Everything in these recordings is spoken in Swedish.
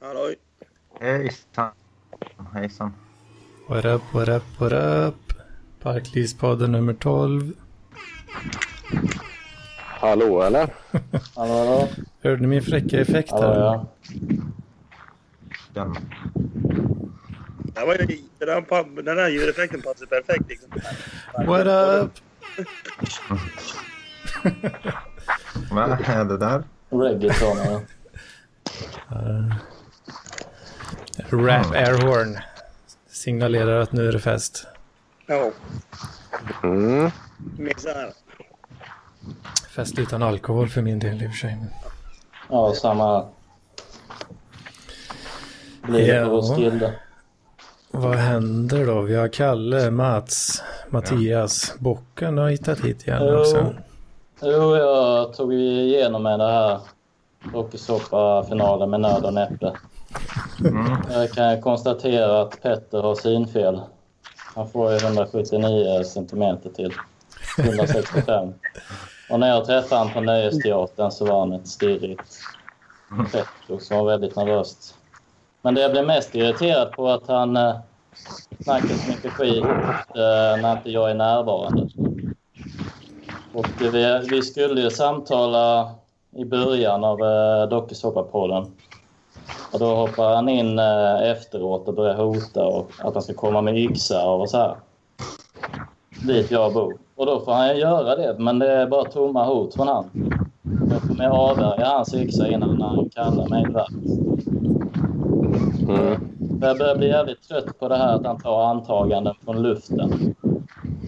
Halloj. Hejsan. Hejsan. What up, what up, what up? Parklivspodden nummer 12. Hallå eller? Hallå, hallå. Hörde ni min fräcka effekt Hallå, här? ja. Den. Det var ju, det där, pa- den där ljudeffekten passar perfekt. Liksom. What up? Vad är det där? Reggaeton. ja. Rap airhorn. Signalerar att nu är det fest. Ja, Mm. misär. Fest utan alkohol för min del i och för sig. Ja, samma. Blir det på Ja. Vad händer då? Vi har Kalle, Mats, Mattias. Bocken har hittat hit igen Jo. också. Jo, jag tog igenom med det här dokusåpa-finalen med nöd och näppe. Mm. Jag kan konstatera att Petter har synfel. Han får ju 179 centimeter till 165. Och när jag träffade honom på Nöjesteatern så var han ett stirrigt Petter som var väldigt nervöst. Men det jag blev mest irriterad på att han eh, snackar så mycket skit eh, när inte jag är närvarande. Och vi, vi skulle ju samtala i början av eh, dokusåpapodden. Och då hoppar han in eh, efteråt och börjar hota och att han ska komma med yxa och så här. Dit jag bor. Och då får han göra det, men det är bara tomma hot från han. Jag kommer avvärja hans yxa innan han kallar mig värd. Mm. Jag börjar bli jävligt trött på det här att han tar antaganden från luften.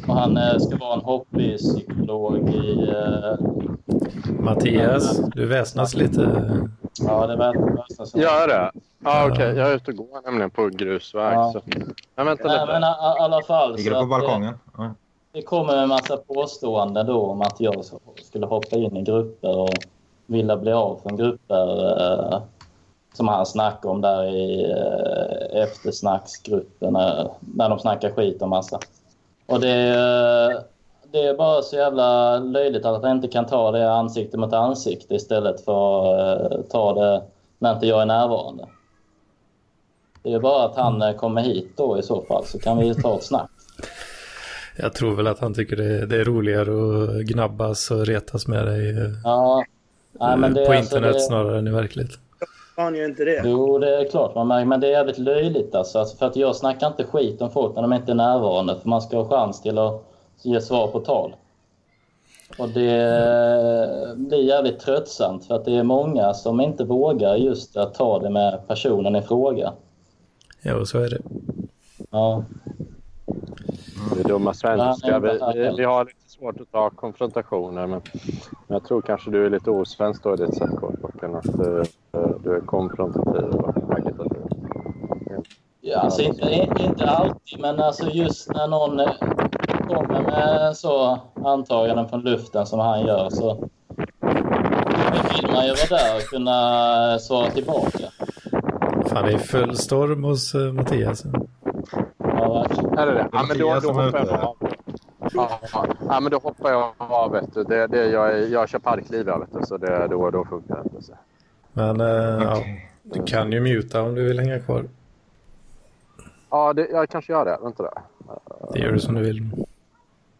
Och han eh, ska vara en hobbypsykolog i... Eh, Mattias, du väsnas lite. Ja, det verkar som... Gör det? Ja, okej. Jag är ute och går nämligen på grusväg. Ja. Så. Men vänta Nej, lite. men i alla fall. Ligger så du på eh, balkongen? Ja. Det kommer en massa påståenden då om att jag så- skulle hoppa in i grupper och vilja bli av från grupper eh, som han snackade om där i eh, eftersnacksgruppen när, när de snackar skit om massa. Och det, eh, det är bara så jävla löjligt att han inte kan ta det ansikte mot ansikte istället för att eh, ta det när inte jag är närvarande. Det är bara att han eh, kommer hit då i så fall så kan vi ta ett snack. Jag tror väl att han tycker det, det är roligare att gnabbas och retas med dig eh, Ja. Nej, men det, på är alltså internet det, snarare än i verklighet. Fan gör inte det. Jo, det är klart. man märker- Men det är jävligt löjligt alltså. alltså. För att jag snackar inte skit om folk när de inte är närvarande. För man ska ha chans till att ge svar på tal. Och det blir jävligt tröttsamt för att det är många som inte vågar just att ta det med personen i fråga. Ja, så är det. Ja, Det är dumma svenska. Vi, vi, har lite svårt att ta konfrontationer. Men jag tror kanske du är lite osvensk då i ditt sätt, Kortbocken. Att du, du är konfrontativ och agitativ. ja alltså inte, inte alltid, men alltså just när någon eh, kommer med så antaganden från luften som han gör så vill man ju vara där och kunna svara tillbaka. Fan, det är full storm hos uh, Mattias. Ja, verkligen. Är det det? Ja, men då, hoppar jag av. Ja, men då hoppar jag av. Vet du. Det, det, jag, är- jag kör parkliv, vet du, så det, då, då funkar det inte. Så. Men eh, ja, du kan ju muta om du vill hänga kvar. Ja, det, jag kanske gör det. Vänta där. Det gör du som du vill.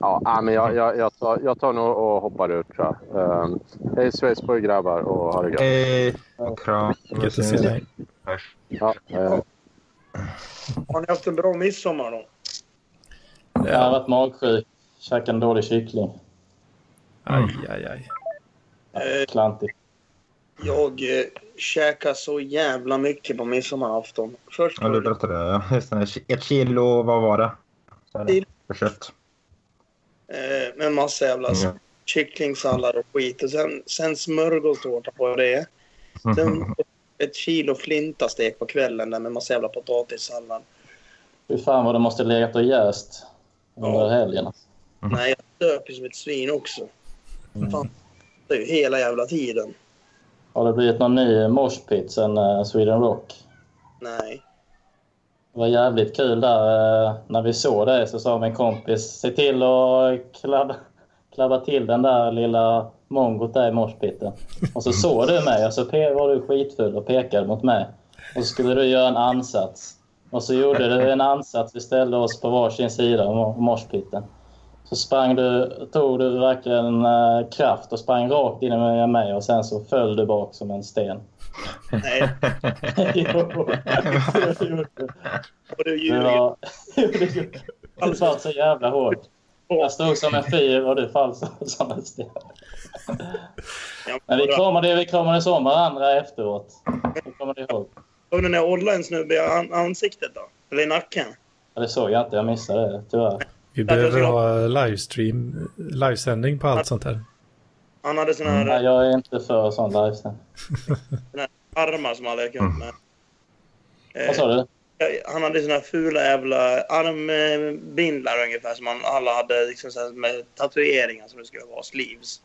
Ja, ja, men jag, jag, jag, tar, jag tar nog och hoppar ut, tror jag. Um, hej svejs på grabbar och ha det gött. Hej. Kram. Gött att se dig. Ja, eh, Har ni haft en bra midsommar då? Jag har varit magsjuk, käkat en dålig kyckling. Aj, aj, aj. Eh, Klantigt. jag eh, käkade så jävla mycket på midsommarafton. Först Ja, du berättade det. Ett kilo, vad var det? För kött. Eh, med massa jävla Ja. kycklingsallad och skit. Och sen, sen smörgåstårta på det. Sen ett kilo flintastek på kvällen där med massa jävla potatissallad. Fy fan vad det måste legat och jäst under Ja. helgen. Nej, jag döp ju som ett svin också. Fan, det är ju hela jävla tiden. Har det blivit någon ny moshpit sen eh, Sweden Rock? Nej. Det var jävligt kul där eh, när vi såg det så sa min kompis se till att klabba, klabba till den där lilla mongot där i morspitten. Och så såg du mig och så var du skitfull och pekade mot mig. Och så skulle du göra en ansats. Och så gjorde du en ansats. Vi ställde oss på varsin sida om morspitten. Så sprang du, tog du verkligen eh, kraft och sprang rakt in i mig och sen så föll du bak som en sten. Nej. jo. Och du Det ljuger. Du fall så jävla hårt. Jag stod som en fyr och du fall som, en sten. Men vi kramade, vi kramades om varandra efteråt. Det kommer du ihåg? Såg du när jag ollade en snubbe i an- ansiktet då? Eller i nacken? Ja, det såg jag inte. Jag missade det tyvärr. Vi behöver ha livestream, livesändning på allt sånt här. Han hade såna här Nej, jag är inte för sån livesänd. armar som han lekte runt med. Vad Eh, sa du? han hade såna här fula jävla armbindlar ungefär som alla hade liksom så här med tatueringar som det skulle vara, sleeves.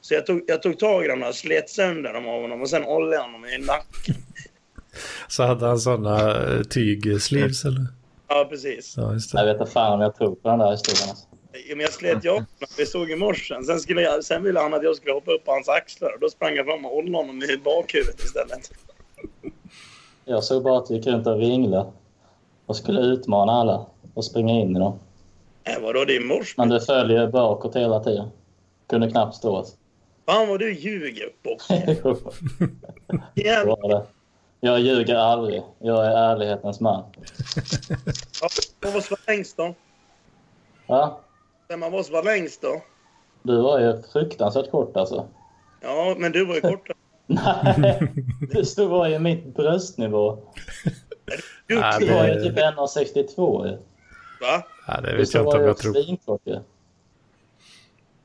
Så jag tog, jag tog tag i dem och slet sönder dem av honom och sen ollade jag honom i nacken. Så hade han sådana eh, tygsleeves eller? Ja, precis. Ja, just Jag vet inte fan om jag tror på den där historien. Alltså. Men jag slet honom. Vi stod i morsen. Sen, skulle jag, sen ville han att jag skulle hoppa upp på hans axlar. Och då sprang jag fram och ollade honom i bakhuvudet istället. Jag såg bara att vi gick runt och ringlade och skulle utmana alla och springa in i dem. Äh, vadå, det är mors. Men du följer bakåt hela tiden. Kunde knappt stå. Fan vad du ljuger, Bob. Det Jävlar. Jag ljuger aldrig. Jag är ärlighetens man. Ja, Vad var var längst då? Va? Vem av oss var längst då? Du var ju fruktansvärt kort alltså. Ja, men du var ju kortare. Nej, du stod var ju mitt bröstnivå. Du, Ja, Du var ju typ 1,62 ju. Va? Ja, det Du vet jag inte om jag tror. svinkort ju.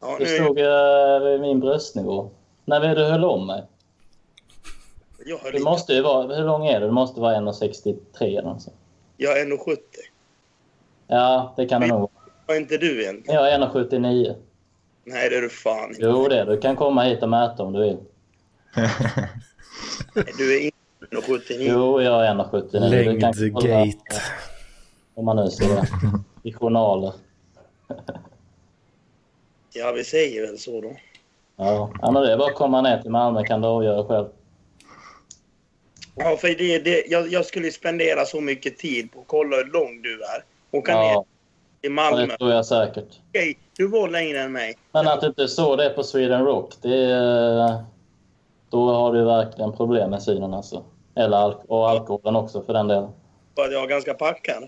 Ja, Du nu, stod eh, vid min bröstnivå. När var du höll om mig? Du måste ju vara, hur lång är du? Du måste vara 1,63 eller något sånt. jag är 1,70. Ja, det kan det nog vara. Vad är inte du egentligen? Jag är 1,79. Nej, det är du fan inte. Jo, det är du. kan komma hit och mäta om du vill. Nej, Du är inte 1,79. Jo, jag är 1,79. Du kan kolla, Längdgate. Om man nu ser det. I journaler. Ja, vi säger väl så då. Ja, ja men det är bara att komma ner till Malmö kan du avgöra själv. Ja, för det, det, jag, jag skulle spendera så mycket tid på att kolla hur lång du är. Åka ner Ja, Malmö. det tror jag säkert. Okej, du var längre än mig. Men att du inte såg det på Sweden Rock, det är, då har du verkligen problem med synen alltså. Eller alk och alkoholen också för den delen. För att jag var ganska packad.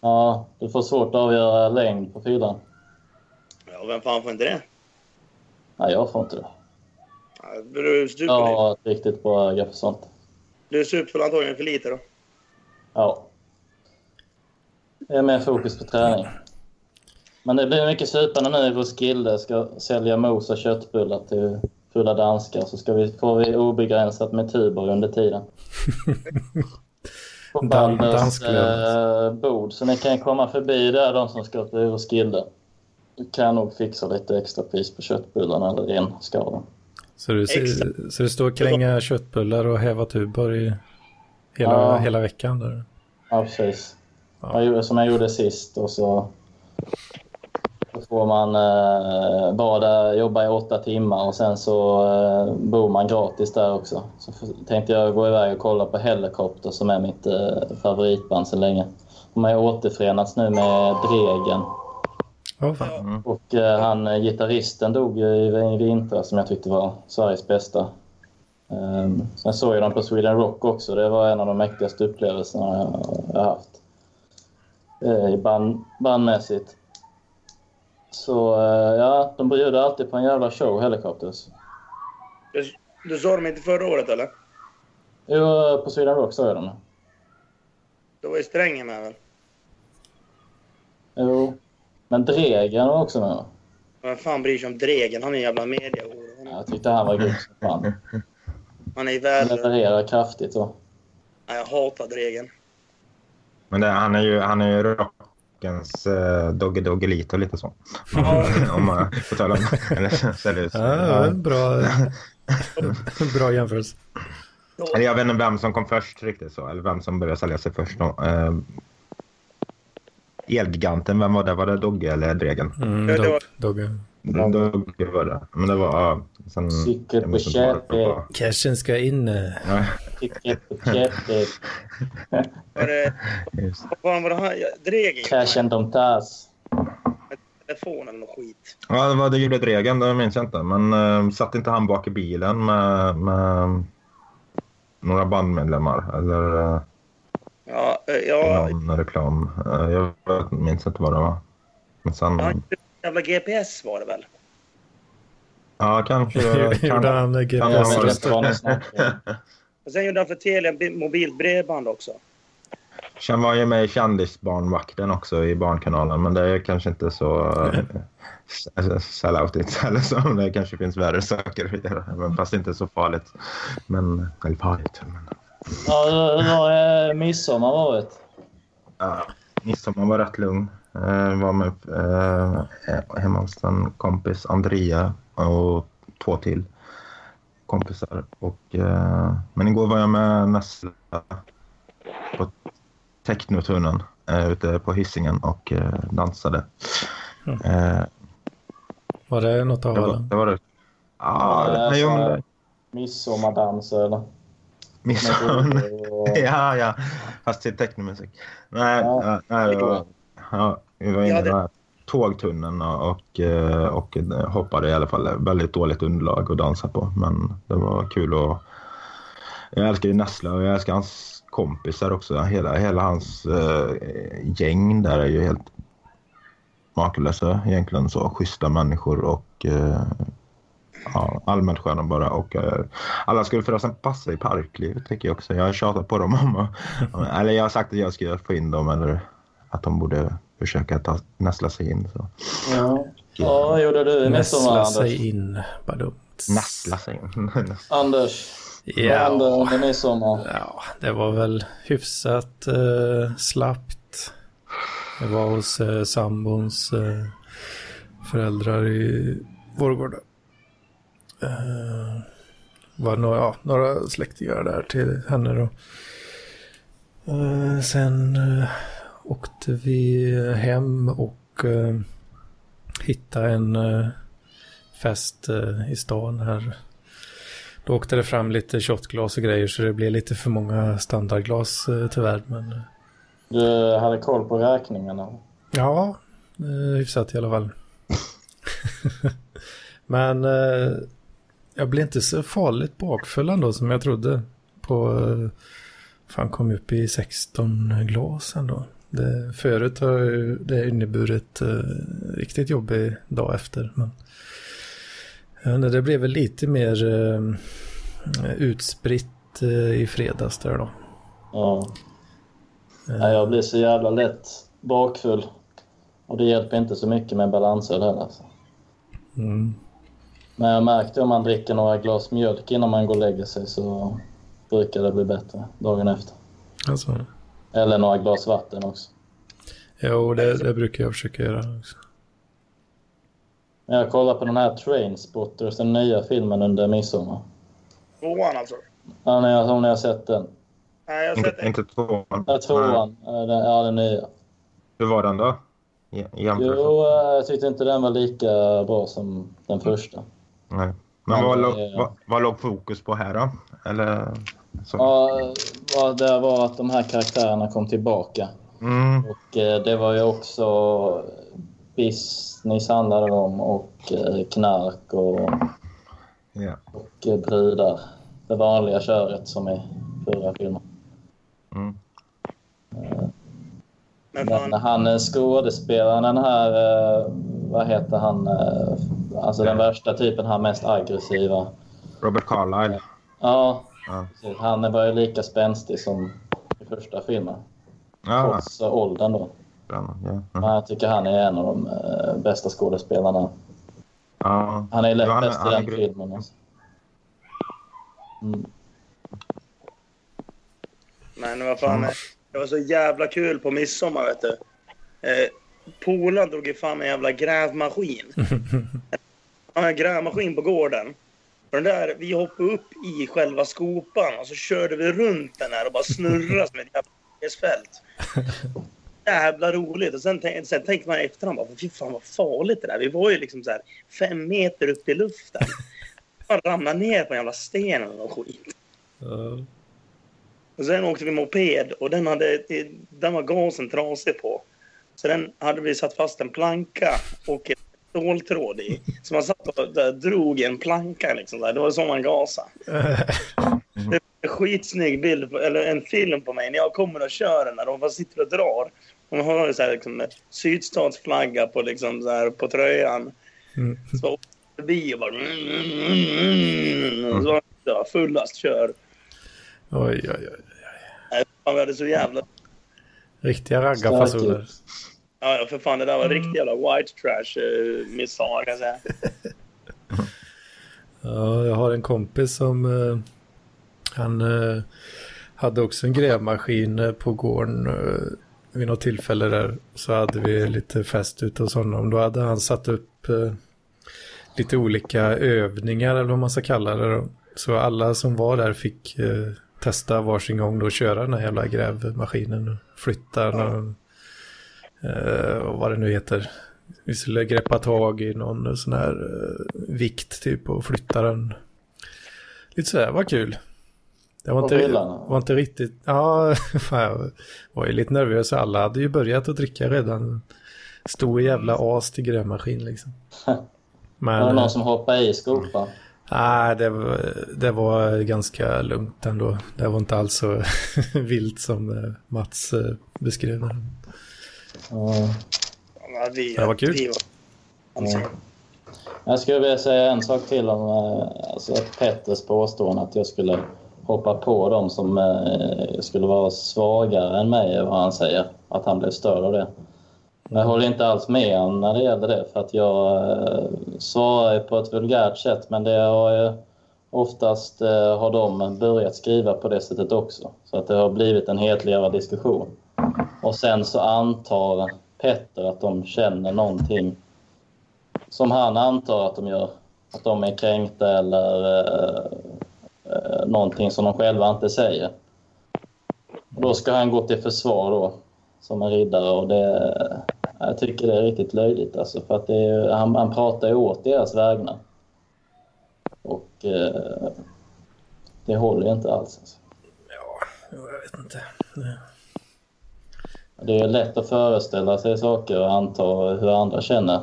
Ja, du får svårt att avgöra längd på fyllan. Ja, vem fan får inte det? Nej, jag får inte det. Ja, Du super, Jag har ett riktigt bra öga för sånt. du är super antagligen för lite då. Ja. Det är mer fokus på träning. Men det blir mycket supande nu i Roskilde. Ska sälja mos och köttbullar till fulla danskar. Så ska vi, får vi obegränsat med tuber under tiden. På Balders eh, bord. Så ni kan komma förbi där, de som ska till Roskilde. Du kan nog fixa lite extra pris på köttbullarna eller renskaven. Så du, Exakt. så du står och kränga köttbullar och häva tuber i hela, Ja. hela veckan? Där. Ja, precis. Ja. Jag gjorde, som jag gjorde sist och så, så får man eh, där, jobba i åtta timmar och sen så eh, bor man gratis där också. Så tänkte jag gå iväg och kolla på Helicopter som är mitt eh, favoritband sedan länge. De har ju återförenats nu med Dregen fan. och eh, han eh, gitarristen dog ju i, vintras som jag tyckte var Sveriges bästa. Um, sen såg jag dem på Sweden Rock också. Det var en av de mäktigaste upplevelserna jag, jag haft. Eh, band, bandmässigt. Så eh, ja, de bjuder alltid på en jävla show, Helicopters. Du, du sa dem inte förra året eller? Jo, på Sweden Rock såg jag dem. Då var ju Strängen med väl? Jo. Men Dregen var också med. va? Vem fan bryr sig om Dregen? Han är en jävla mediahora. Ja, Jag tyckte han var grym som fan. Han är värdelös. levererar kraftigt. Så. Nej, Jag hatar Dregen. Men det, han är ju, han är ju rockens uh, Dogge Doggelito lite så. om man får tala om ut. Ja, bra, bra jämförelse. Eller jag vet inte vem som kom först riktigt så. Eller vem som började sälja sig först. Då. Uh, Elgiganten, vem var det? Var det Dogge eller Dregen? Mm, dog, var- dogge. Dogge var det. Men det var... sen, Cykel jag på minns inte vad det käke. var. Cashen ska in. eh. Ja, Var det... Vad fan var det han? Dregen? Cash and Domtas. Telefon eller något skit. Ja, vad det gjorde Dregen, det minns jag inte. Men uh, satt inte han bak i bilen med, med några bandmedlemmar? Eller uh, Ja, eh, ja. någon reklam? Uh, jag minns inte vad det var. Men sen... Han gjorde jävla GPS var det väl? Ja, kanske... Gjorde kan, han kan GPS? ha Jag vet Och sen gjorde han för Telia bi- mobilbredband också. Sen var ju med i Kändisbarnvakten också i Barnkanalen, men det är kanske inte så uh, selloutigt eller så. Det kanske finns värre saker att göra, men fast inte så farligt. Men, eller farligt. Men, Ja, hur har eh, midsommar varit? ja, midsommar var rätt lugn. Uh, var med hemma hos en kompis, Andrea, och två till kompisar. Och, eh, men igår var jag med Nessla på Technotunneln uh, ute på Hisingen och eh, dansade. Mm. Eh, Var det något av alla? det var det. Ja, Ja, så- det, Midsommardans eller? midsommar. Ja, ja. Fast till technomusik. Nej, Ja. nej, det var, ja, vi var inne Ja, det- här tågtunneln och, och, eh, eh, hoppade i alla fall. Väldigt dåligt underlag att dansa på, men det var kul och jag älskar ju Nessla och jag älskar hans kompisar också. Hela, hela hans eh, gäng där är ju helt makalösa egentligen. så Schyssta människor och eh, ja, allmänt sköna bara. Och, eh, alla skulle förresten passa i parklivet tycker jag också. Jag har tjatat på dem om att, eller jag har sagt att jag ska få in dem eller att de borde försöka ta, nästla sig in. Så. Ja. ja, vad gjorde du i midsommar, Anders? sig in. Badum. Nästla sig in. Anders, vad hände Ja, under midsommar? ja, det var väl hyfsat eh, slappt. Jag var hos eh, sambons eh, föräldrar i Vårgårda. Eh, var några, ja, några släktingar där till henne då. Eh, sen eh, åkte vi hem och eh, hittade en eh, fest eh, i stan här. Då åkte det fram lite shotglas och grejer så det blev lite för många standardglas eh, tyvärr. Men eh, Du hade koll på räkningarna? ja, eh, hyfsat i alla fall. men eh, jag blev inte så farligt bakfull ändå som jag trodde. På, eh, fan kom upp i 16 glas ändå. Det, förut har ju det inneburit eh, riktigt jobbig dag efter. Men inte, det blev väl lite mer eh, utspritt eh, i fredags där då. Ja. Nej, jag blir så jävla lätt bakfull. Och det hjälper inte så mycket med balansöl heller. Alltså. Mm. Men jag märkte om man dricker några glas mjölk innan man går och lägger sig så brukar det bli bättre dagen efter. Alltså, Eller några glas vatten också. jo, det, det brukar jag försöka göra också. Jag kollar på den här Trainspotters, den nya filmen under midsommar. Tvåan alltså. Ja, ni har, om ni har sett den. Nej, jag har inte, sett det. inte tvåan. Ja, tvåan. Den, ja, den nya. Hur var den då? I? Jo, eh, jag tyckte inte den var lika bra som den första. Nej. Men vad, låg, vad, vad låg fokus på här då? Eller? Så. Ja, vad det var att de här karaktärerna kom tillbaka. Mm. Och eh, det var ju också business handlade det om och eh, knark och, Ja. och eh, brudar. Det vanliga köret som i förra filmen. Mm. Men han skådespelaren, den här, vad heter han, alltså den värsta typen, han mest aggressiva. Robert Carlyle. Ja, Ja. han var ju lika spänstig som i första filmen. Ja, Trots åldern då. ja. Ja. jag tycker han är en av de eh, bästa skådespelarna. Ja. Han är lätt är- bäst i är den filmen. Alltså. Mm. men vad fan. Det var så jävla kul på midsommar vet du. Eh, Polaren drog ju fan en jävla grävmaskin. Han har en grävmaskin på gården. Den där, vi hoppade upp i själva skopan och så körde vi runt den här och bara snurrade som ett jävla fält. Jävla roligt. Och sen, sen tänkte man i efterhand bara, fy fan vad farligt det där. Vi var ju liksom så här fem meter upp i luften. Man ramlade ner på en jävla sten eller något skit. Och sen åkte vi moped och den, hade, den var gasen trasig på. Så den hade vi satt fast en planka och en ståltråd i. Så man satt och där, drog en planka liksom. Där. Det var så man gasade. Det är en skitsnygg bild, på, eller en film på mig när jag kommer och kör den där och bara sitter och drar. Man har så här, liksom, sydstatsflagga på, liksom, så här, på tröjan. Mm. Så förbi och bara... Mm, mm, mm, så jag fullast kör. Oj, oj, oj. Nej, fan, vi hade så jävla... Riktiga raggarfasoner. Ja, ja, för fan, det där var riktigt jävla white trash uh, missar, kan jag säga. Ja, jag har en kompis som... eh, han eh, hade också en grävmaskin eh, på gården. eh, vid något tillfälle där så hade vi lite fest ute hos honom. Då hade han satt upp eh, lite olika övningar eller vad man ska kalla det. Då. Så alla som var där fick eh, testa varsin gång då köra den här jävla grävmaskinen. och Flytta den och, eh, och vad det nu heter. Vi skulle greppa tag i någon sån här eh, vikt typ och flytta den. Lite sådär, vad kul. Det var inte, var inte riktigt, ja, fan, jag var ju lite nervös. Alla hade ju börjat att dricka redan. Stor jävla as till grävmaskin liksom. Men, Var det eh, någon som hoppade i skopan? Nej, det, var- det var ganska lugnt ändå. Det var inte alls så vilt som eh, Mats eh, beskrev det. Ja. Ja, vi, Det var kul. Vi var... Mm. Jag skulle vilja säga en sak till om eh, alltså Petters påstående att jag skulle hoppa på dem som eh, skulle vara svagare än mig, vad han säger. Att han blev störd av det. Jag håller inte alls med honom när det gäller det, för att jag eh, svarar på ett vulgärt sätt, men det har ju oftast eh, har de börjat skriva på det sättet också. Så att det har blivit en hetligare diskussion. Och sen så antar Petter att de känner någonting som han antar att de gör. Att de är kränkta eller eh, eh, någonting som de själva inte säger. Och då ska han gå till försvar då, som en riddare. Och det, jag tycker det är riktigt löjligt. Alltså, för att det är, han, han pratar ju åt deras vägnar. Och eh, det håller ju inte alls. Alltså. Jag vet inte. Det är lätt att föreställa sig saker och anta hur andra känner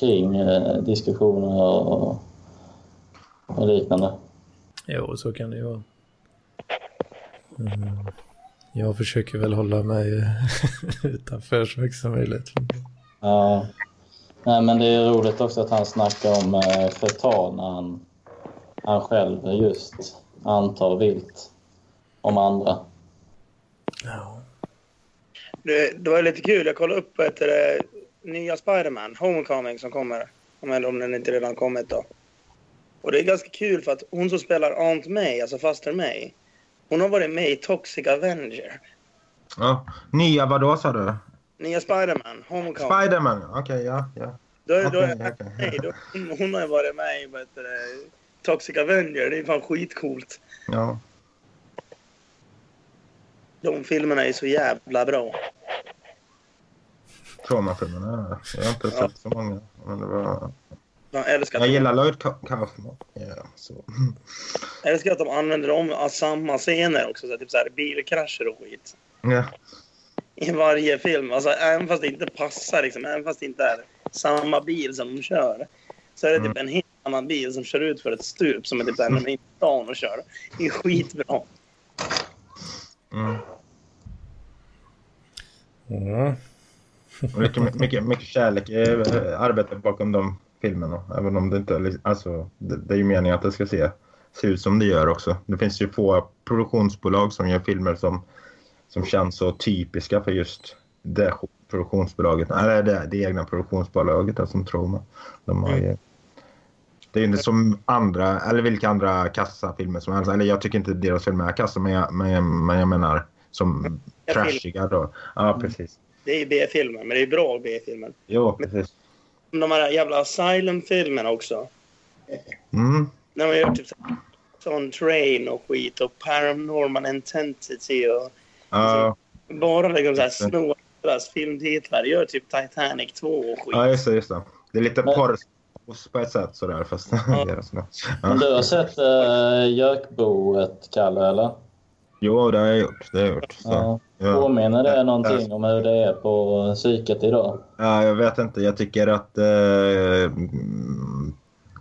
kring eh, diskussioner och, och liknande. Jo, så kan det ju vara. Mm. Jag försöker väl hålla mig utanför så mycket som möjligt. Ja. Nej, men det är roligt också att han snackar om eh, förtal när han, han själv just antar vilt om andra. Ja. Det, det var lite kul. Jag kollade upp ett, det nya Spider-Man, Homecoming, som kommer. Om- Eller om den inte redan kommit då. Och det är ganska kul för att hon som spelar Aunt May, alltså faster May, hon har varit med i Toxic Avenger. Ja. Nya vadå sa du? Nya Spider-Man, Homecoming. Spiderman? Okej, ja. ja. då, okej, då, okej. nej, då, hon, har ju varit med i det, Toxic Avenger. Det är fan skitcoolt. ja. De filmerna är så jävla bra. Traumafilmerna. Jag har inte Ja. sett så många. Men det var... Jag älskar, Jag gillar Lloyd Ka- Kaufman. Ja, så. jag älskar att de använder om samma scener också. Så typ så här, bilkrascher och skit. Ja. i varje film. Alltså, även fast det inte passar, liksom, även fast det inte är samma bil som de kör. Så är det typ en helt annan bil som kör ut för ett stup som är typ där när de är i stan och kör. Det är skitbra. Mm. Mm. Mycket, mycket, mycket kärlek eh, arbete bakom de filmerna. Även om det inte. Alltså, det, det är ju meningen att det ska se, se ut som det gör också. Det finns ju få produktionsbolag som gör filmer som, som känns så typiska för just det produktionsbolaget. Eller det, det egna produktionsbolaget där som Troma. De har ju, det är inte som andra, eller vilka andra kassafilmer som helst. Eller jag tycker inte deras filmer är kassa, men jag, men, men jag menar som trashiga då. Ja, precis. Det är B-filmer, men det är bra B-filmer. Jo, precis. De här jävla Asylum-filmerna också. Mm. När man gör typ så sån Train och skit och Paranormal Intensity och Ja, bara liksom så här snor deras filmtitlar. Gör typ Titanic 2 och skit. ja, just det. Just det. det är lite Men- porr på ett sätt sådär. Fast deras med. Men ja. du har sett uh, Jökboet, Kalle, eller? Jo, det har jag gjort. Det har jag gjort. Så, Ja. ja. Påminner det Ja, någonting om hur det är på psyket idag? Ja, jag vet inte. Jag tycker att eh,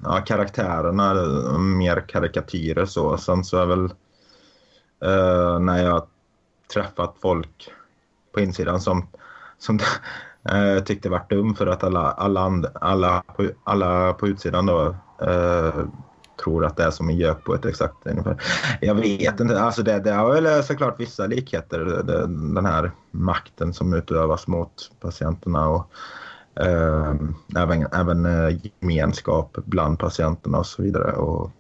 ja, karaktärerna är mer karikatyrer så. Sen så är väl eh, när jag träffat folk på insidan som, som eh, tyckte vart dum för att alla, alla, and, alla, på, alla på utsidan då eh, tror att det är som en gök på ett exakt ungefär. Jag vet inte. Alltså det, det har väl såklart vissa likheter. Det, den här makten som utövas mot patienterna och eh, även, även eh, gemenskap bland patienterna och så vidare. Och,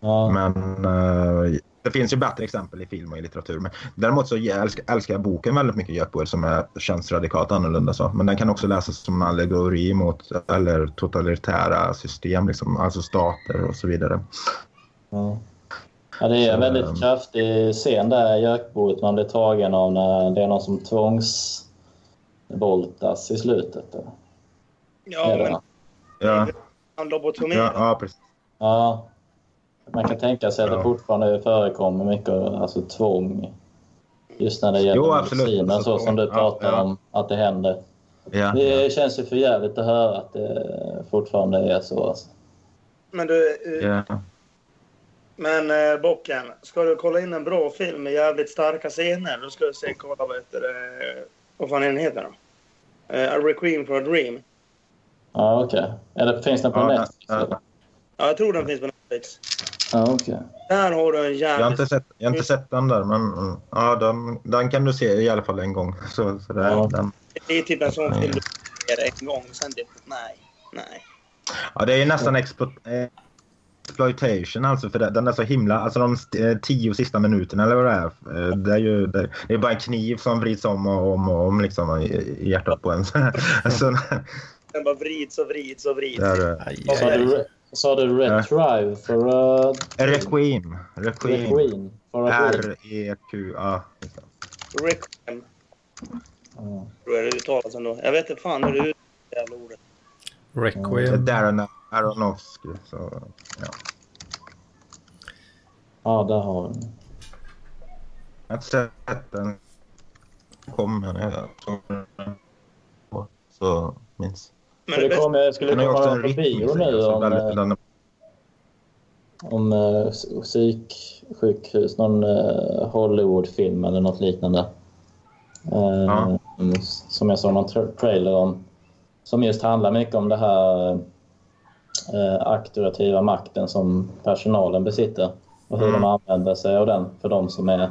Ja. men eh, det finns ju bättre exempel i film och i litteratur. Men däremot så älskar, älskar jag boken väldigt mycket, Gökboel, som är, känns radikalt annorlunda. Så. Men den kan också läsas som en allegori mot eller totalitära system, liksom, alltså stater och så vidare. Ja. Ja, det är en Så, väldigt ehm, kraftig scen där i Jökboet man blir tagen av när det är någon som tvångsvoltas i slutet. Då. Ja, men? Ja, han lobotomerar. ja, ja precis. ja. Man kan tänka sig att det Ja. fortfarande förekommer mycket alltså, tvång. Just när det gäller Jo, absolut. mediciner, så Alltså, som du pratar ja. om att det händer. Ja, Det känns ju för jävligt att höra att det fortfarande är så. Alltså. Men du, eh, ja. men eh, Bocken, ska du kolla in en bra film med jävligt starka scener, då ska du se, kolla vad heter det, vad fan är den heter då? Eh, A Requiem for a Dream. Ja, okej. Eller finns den på Ja, Netflix? ja. Ja, jag tror den finns på Netflix. Ja, okej. Där har du en Jag har, inte sett, jag har inte sett den där, men mm, ja, den, den kan du se i alla fall en gång. Så, så det, Ja. den, Det är typ en sån film du ser en gång, sen typ, nej, nej. ja, det är ju nästan expo, eh, exploitation alltså, för den är så himla... Alltså de eh, tio sista minuterna eller vad det är. eh, Det är ju det, är bara en kniv som vrids om och om och om liksom, i, hjärtat på en. så, Den bara vrids och vrids och vrids. det är, eh, Aj, aj, re- sa du. Retrive för uh, Requiem. Requiem. Requiem? For a dream? R-E-Q. Ja, just det. Requiem, Ja. tror jag det uttalas ändå. Jag vet inte fan hur det uttalas, det jävla ordet. Det är Requiem. Darren Aronofsky. Så, ja. ja, där har vi Jag har inte sett den. Kom, såg den. Så minns. Men För det det kommer, skulle ju komma någon på bio nu om, eh, den- om uh, psyksjukhus, någon uh, Hollywoodfilm eller något liknande. Eh, Ja. mm, Som jag såg någon tra- trailer om. Som just handlar mycket om det här uh, auktoritativa makten som personalen besitter. Och hur Mm. de använder sig av den för de som är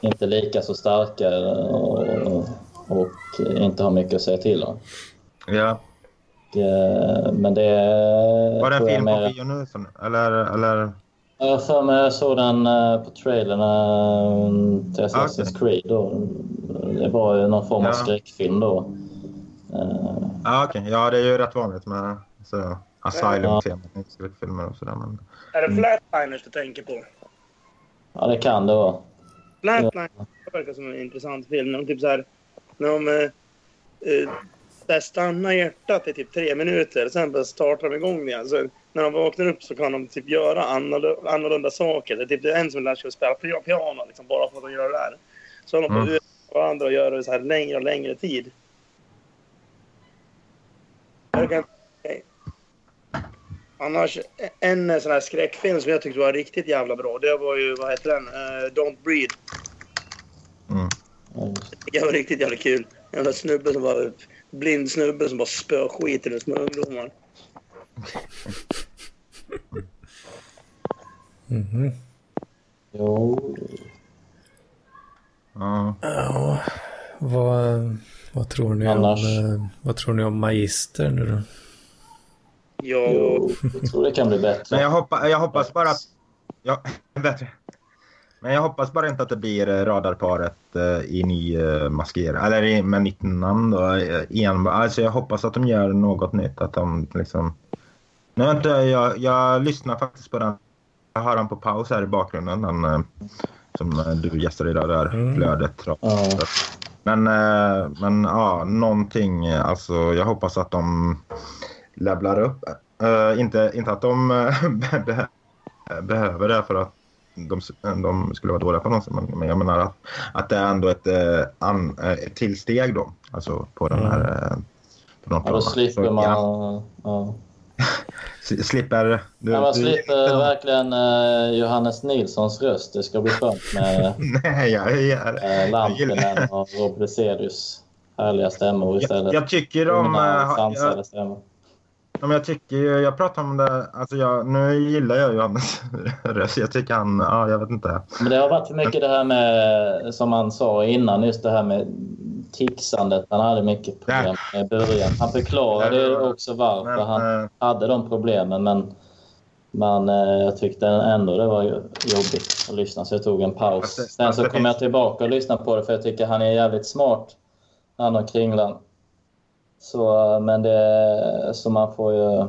inte lika så starka och, och inte har mycket att säga till om. Ja. Eh, Men det. Var det en film på mer- bio nu? Eller, eller? Jag har för mig jag såg den eh, på trailern eh, till Assassin's Okej. Creed. Då. Det var ju någon form av Ja. skräckfilm då. Ja, okej. Ja, det är ju rätt vanligt med så, Ja. Asylum-temat i skräckfilmer och sådär. Men... är det Flatliners du tänker på? Ja, det kan det vara. Flatliners verkar som en intressant film. De typ så här, när de eh, där stannar hjärtat i typ tre minuter, sen bara startar de igång igen. Så när de vaknar upp så kan de typ göra annorlunda, annorlunda saker. Det är typ en som lär sig att spela pi- piano liksom, bara för att de gör det där. Så håller de på att Mm. varandra och göra det så här längre och längre tid. Kan. Annars, en sån här skräckfilm som jag tyckte var riktigt jävla bra, det var ju, vad heter den? Eh, Don't Breathe. Mm. Eh, Det var riktigt jävla kul. En jävla snubbe som var blind snubbe som bara spöade skiten ur små ungdomar. Mhm. Jo, Ja. Ja, vad, vad, tror ni Annars- om, eh, vad tror ni om Magister nu då? Ja, jo, jag tror det kan bli bättre. Men jag, hoppa, jag hoppas bara att... Ja, bättre. Men jag hoppas bara inte att det blir eh, radarparet eh, i ny eh, maskering. Eller med nytt namn då. Alltså jag hoppas att de gör något nytt. Att de liksom... Nu har inte, jag, jag lyssnar faktiskt på den. Jag har den på paus här i bakgrunden. Den som du gästade idag där. Mm. Flödet. Ja. Men, men ja, någonting. Alltså jag hoppas att de levlar upp. Eh, inte, inte att de eh, be- behöver det för att de, de skulle vara dåliga på något sätt. Men, men jag menar att, att det är ändå ett, eh, an, eh, ett tillsteg då. Alltså på den här... eh, På de Ja, då slipper Så, man... ja, Ja. slipper... Du, Ja, man du- slipper verkligen eh, Johannes Nilssons röst. Det ska bli skönt med Nej, jag, jag, eh, jag, Lampinen och Rob Breselius härliga stämmor jag, istället. jag tycker om... Lugna, eh, sansade jag, men jag tycker ju- jag pratar om det, alltså jag, nu gillar jag Johannes röst. Jag tycker han, ja jag vet inte. Men det har varit mycket det här med, som man sa innan, just det här med tixandet. Han hade mycket problem med i början. Han förklarade ju också varför Men, han eh, hade de problemen, men men eh, jag tyckte ändå det var jobbigt att lyssna så jag tog en paus. Sen så det kom jag tillbaka och lyssnade på det för jag tycker han är jävligt smart, han och Kringlan. Så, men det, så man får ju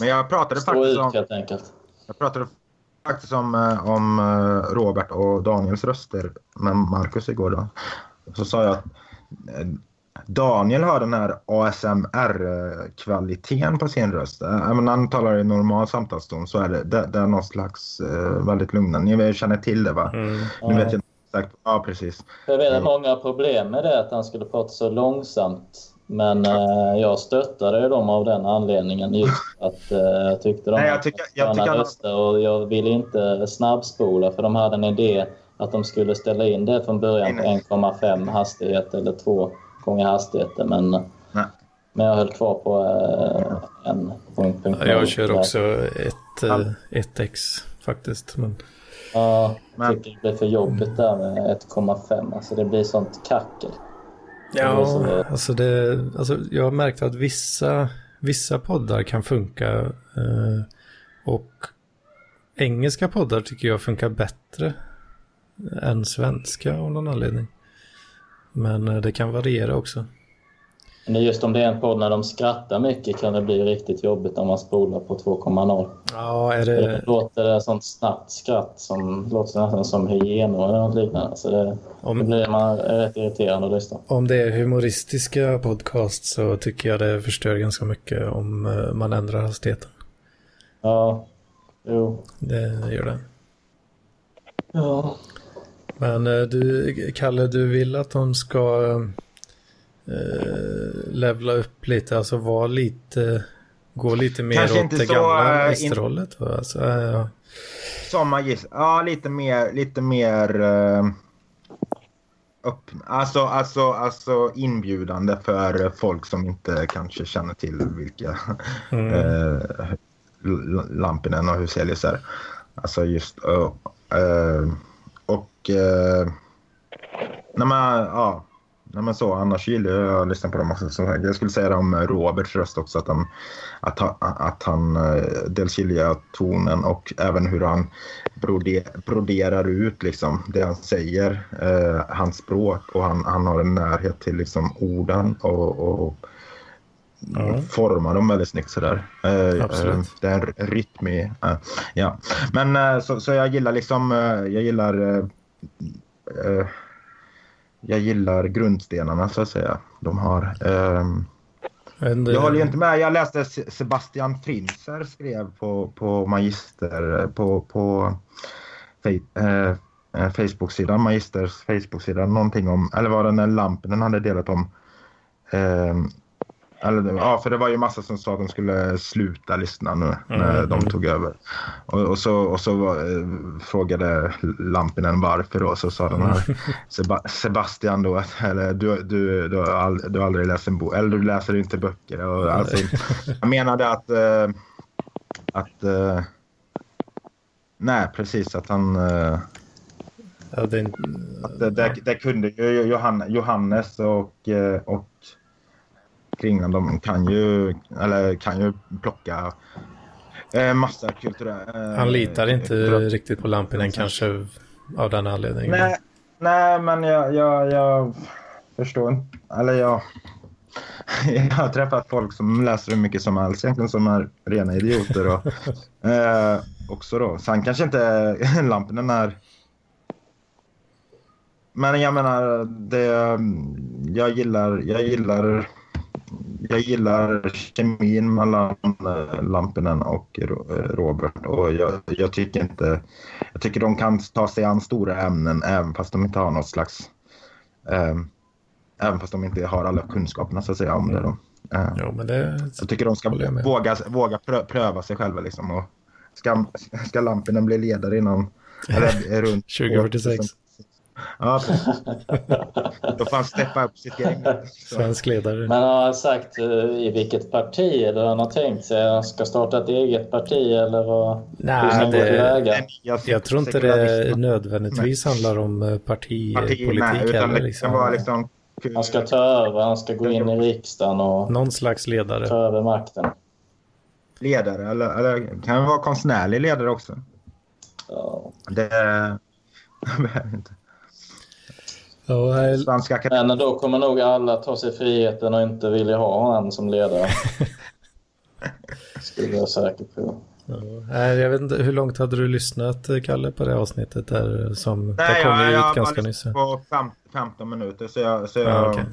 men jag pratade stå faktiskt ut om, helt enkelt. jag pratade faktiskt om, eh, om eh, Robert och Daniels röster med Marcus igår då. Så sa jag att eh, Daniel har den här ASMR-kvaliteten på sin röst. Även när han talar i normal samtalston så är det, det, det är någon slags eh, väldigt lugnande. Ni känner till det va? Mm. Nu vet jag inte exakt. Ja, precis. Jag vet att många har problem med det, att han skulle prata så långsamt. Men eh, jag stöttade dem av den anledningen. Just att eh, jag tyckte de Nej, jag hade tycker- jag tycker röster och jag ville inte snabbspola för de hade en idé att de skulle ställa in det från början på Nej, 1,5 hastighet eller två gånger hastigheten. Men, Nej. men jag höll kvar på eh, en punkt. punkt Ja, jag kör också ett, eh, 1x faktiskt. Men, Ja, jag tycker det blir för jobbigt där med 1,5. Alltså det blir sånt kackel. Ja, så- alltså det, alltså jag har märkt att vissa, vissa poddar kan funka. Eh, och engelska poddar tycker jag funkar bättre än svenska av någon anledning. Men eh, det kan variera också. Men det just om det är en podd när de skrattar mycket kan det bli riktigt jobbigt om man spolar på 2,0. Ja, är Det det... låter det sånt snabbt skratt som låter nästan som hyenor eller något liknande. Så det, det Om, blir man rätt irriterande att lyssna. om det är humoristiska podcast så tycker jag det förstör ganska mycket om eh, man ändrar hastigheten. Ja, jo. Det gör det. Ja. Men eh, du, Kalle, du vill att de ska eh, levla upp lite, alltså vara lite, gå lite mer Kanske åt det så, gamla eh, magisterhållet. va? Alltså, eh, ja. Som magister. Ja, lite mer, lite mer uh, upp, alltså, alltså, alltså inbjudande för folk som inte kanske känner till vilka Mm. uh, Lampinen och Huselius är. Alltså just uh, uh, och uh, nej men, ja. Nej men så, annars gillar jag att lyssna på dem också. Så jag skulle säga det om Roberts röst också. Att han, att han, att han eh, dels gillar jag tonen och även hur han broder, broderar ut liksom, det han säger. Eh, hans språk och han, han har en närhet till liksom, orden och, och Ja. formar dem väldigt snyggt sådär. Eh, Absolut. eh, det är en rytm i... ja. Men så, så jag gillar liksom... jag gillar... eh, eh, jag gillar grundstenarna så att säga. De har... ehm, Men det- jag håller ju inte med. Jag läste Se- Sebastian Frinzer skrev på, på Magister på, på eh, eh, Facebook-sidan, Magisters Facebook-sida, någonting om, eller var det när Lampinen hade delat om ehm, eller, ja, för det var ju massa som sa att de skulle sluta lyssna nu när Mm. de tog över. Och, och så, och så var, eh, frågade Lampinen varför då. Så sa den här Seba, Sebastian då att eller, du, du, du, har ald, du aldrig läst en bok, eller du läser inte böcker. Och, alltså, jag menade att, eh, att eh, nej precis att han eh, ja, det, är- att det, det, det kunde ju Johannes, Johannes och, eh, och Kringlan, de kan ju, eller kan ju plocka eh, massa kulturella... Eh, han litar inte kulturella- riktigt på Lampinen kanske av den anledningen. Nej, nej men jag, jag, jag förstår inte. Eller jag... Jag har träffat folk som läser hur mycket som helst egentligen som är rena idioter. Och, eh, också då. Så han kanske inte... Lampinen är... Men jag menar, det, jag gillar, jag gillar jag gillar kemin mellan eh, Lampinen och Robert. Och jag, jag, tycker inte... Jag tycker de kan ta sig an stora ämnen även fast de inte har något slags... Eh, även fast de inte har alla kunskaperna så att säga om det. Då. Eh, jo, men det... Jag tycker de ska våga, våga pröva sig själva. Liksom, och ska, ska Lampinen bli ledare inom... Eller, runt 2046. Ja, Då får han steppa upp sitt gäng. Svensk ledare. Men har han sagt uh, i vilket parti eller han har tänkt sig? Han ska starta ett eget parti eller vad? Nej, det, jag, jag tror inte det nödvändigtvis nej. handlar om eh, partipolitik. Parti, nej, utan det liksom. kan vara liksom... Han ska ta över, han ska gå in i riksdagen och... Någon slags ledare. Ta över makten. Ledare, eller, eller kan det vara konstnärlig ledare också? Ja. Det... Jag vet inte. Ja, Svenska Men då kommer nog alla ta sig friheten och inte vilja ha honom som ledare. Skulle jag säkert på. Ja, jag vet inte, hur långt hade du lyssnat Kalle på det avsnittet där som Nej, det kom ja, ut ganska nyss? på 15 minuter så jag... Så jag... Ja, okay.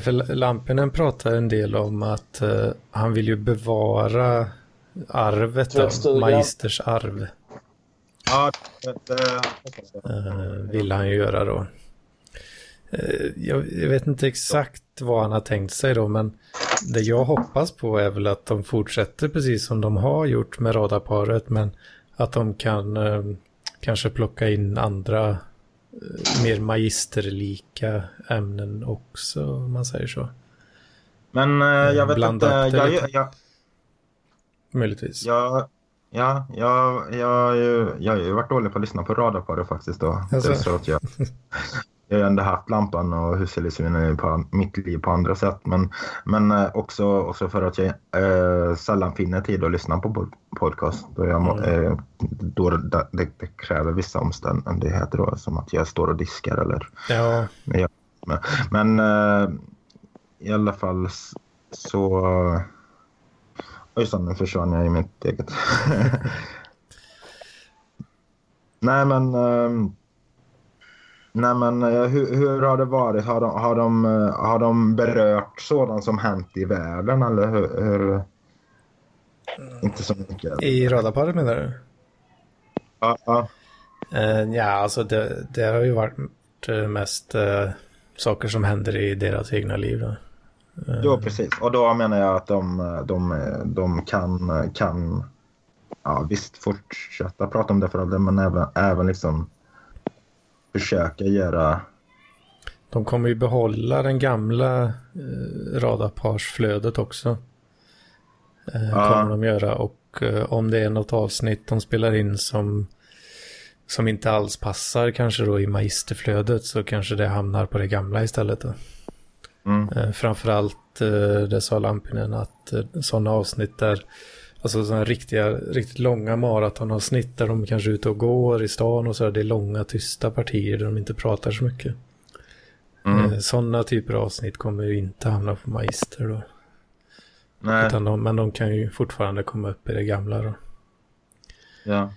För Lampinen pratar en del om att uh, han vill ju bevara arvet, då, Magisters arv. Ja, det, det, uh, vill han ju göra då. Eh, jag, vet inte exakt vad han har tänkt sig då, men det jag hoppas på är väl att de fortsätter precis som de har gjort med radarparet, men att de kan eh, kanske plocka in andra eh, mer magisterlika ämnen också, om man säger så. Men eh, jag vet Blanda inte, jag, jag, jag, Möjligtvis. Jag, ja, jag, jag, jag, jag har ju varit dålig på att lyssna på radarparet faktiskt då. Alltså. Det är så att jag, jag har ändå haft lampan och husselisen på mitt liv på andra sätt. Men, men eh, också, också för att jag eh, sällan finner tid att lyssna på podcast. Då, jag, mm. eh, då det, det, kräver vissa omständigheter då, som att jag står och diskar eller... Ja. Jag, men, eh, i alla fall så... Oj, så nu försvann jag i mitt eget. Nej, men... Nej, men eh, hur, hur, har det varit? Har de, har, de, eh, har de berört sådant som hänt i världen eller hur? hur... Inte så mycket. I radarparet menar du? Ja. ja. Uh, ja, alltså det, det, har ju varit mest uh, saker som händer i deras egna liv. Då. Uh, jo, precis. Och då menar jag att de, de, de kan, kan ja, visst fortsätta prata om det för men även, även liksom försöka göra... De kommer ju behålla den gamla eh, radarparsflödet också. Eh, ja. Kommer de göra och eh, om det är något avsnitt de spelar in som som inte alls passar kanske då i magisterflödet så kanske det hamnar på det gamla istället. Då. Mm. Eh, framförallt eh, det sa Lampinen att eh, sådana avsnitt där Alltså sådana riktiga, riktigt långa maratonavsnitt där de kanske är ute och går i stan och så. Det är långa tysta partier där de inte pratar så mycket. Mm. Eh, sådana typer av avsnitt kommer ju inte hamna på Magister då. Nej. De, men de kan ju fortfarande komma upp i det gamla då. Ja.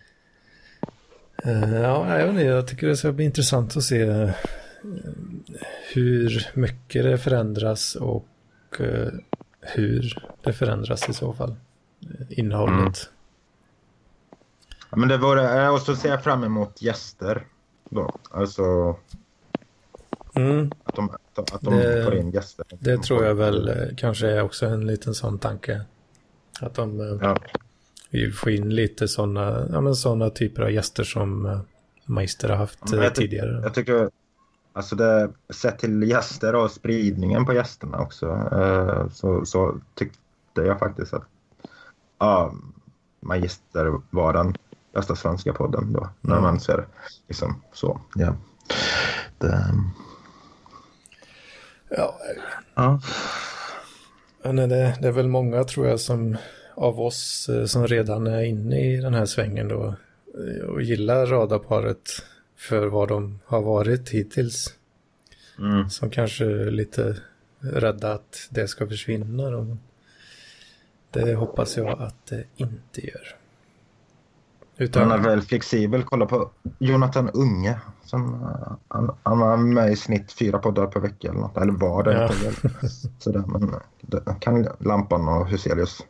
Uh, ja, jag, vet inte, jag tycker det ska bli intressant att se uh, hur mycket det förändras och hur det förändras i så fall innehållet. Mm. Ja, men det vore, och så ser jag fram emot gäster då. Alltså mm. att de, att de det, får in gäster. Det tror jag väl eh, kanske är också en liten sån tanke. Att de eh, ja. vill få in lite sådana ja, såna typer av gäster som Meister har haft ja, jag tidigare. Jag tycker, alltså det, sett till gäster och spridningen på gästerna också, så, så tyckte jag faktiskt att ja, Magister var den bästa svenska podden då. När mm. man ser liksom så. Ja. Det... Ja. ja. Men det, det är väl många tror jag som av oss eh, som redan är inne i den här svängen då eh, och gillar radarparet för vad de har varit hittills. Mm. Som kanske är lite rädda att det ska försvinna. Då. Det hoppas jag att det inte gör. Han är väl flexibel. Kolla på Jonathan Unge. Som, eh, han, han var med i snitt fyra poddar per vecka eller något. Eller var det. Ja. Sådär, men det kan Lampan och Huselius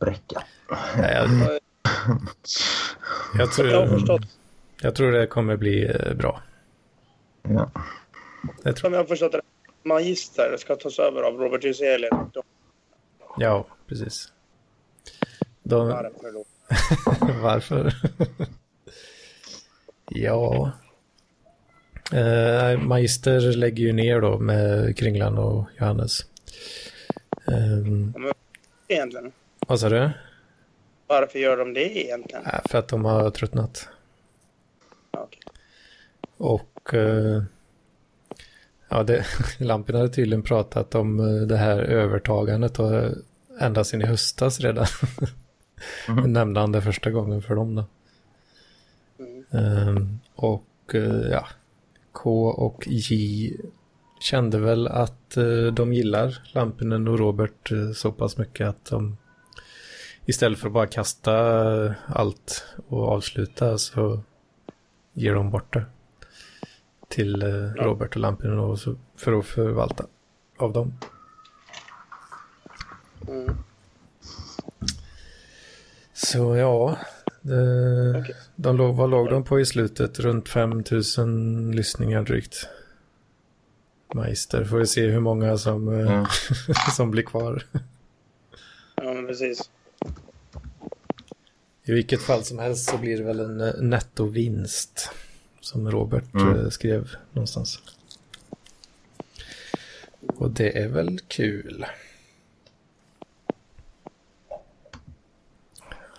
bräcka. Nej, jag, jag, tror, Jag jag tror det kommer bli eh, bra. Ja. Det tror, som jag har förstått det, Magister ska tas över av Robert Hyselius. ja, precis. De, Varför då? Varför? ja. Eh, Magister lägger ju ner då med Kringlan och Johannes. Eh, Egentligen. vad sa du? Varför gör de det egentligen? Äh, för att de har tröttnat. Okej. Och eh, ja, det, Lampin hade tydligen pratat om eh, det här övertagandet och eh, ända sedan i höstas redan. Mhm. Nämnde han det första gången för dem då. Mm. Ehm, och eh, ja, K och J kände väl att eh, de gillar Lampinen och Robert eh, så pass mycket att de istället för att bara kasta allt och avsluta så ger de bort det till. Robert och Lampinen och så, för att förvalta av dem. Mm. Så ja, det, Okej. de låg, vad låg de på i slutet? Runt 5000 lyssningar drygt. Meister, får vi se hur många som, Ja. som blir kvar. Ja, men precis. I vilket fall som helst så blir det väl en eh, nettovinst. Som Robert Mm. eh, skrev någonstans. Och det är väl kul.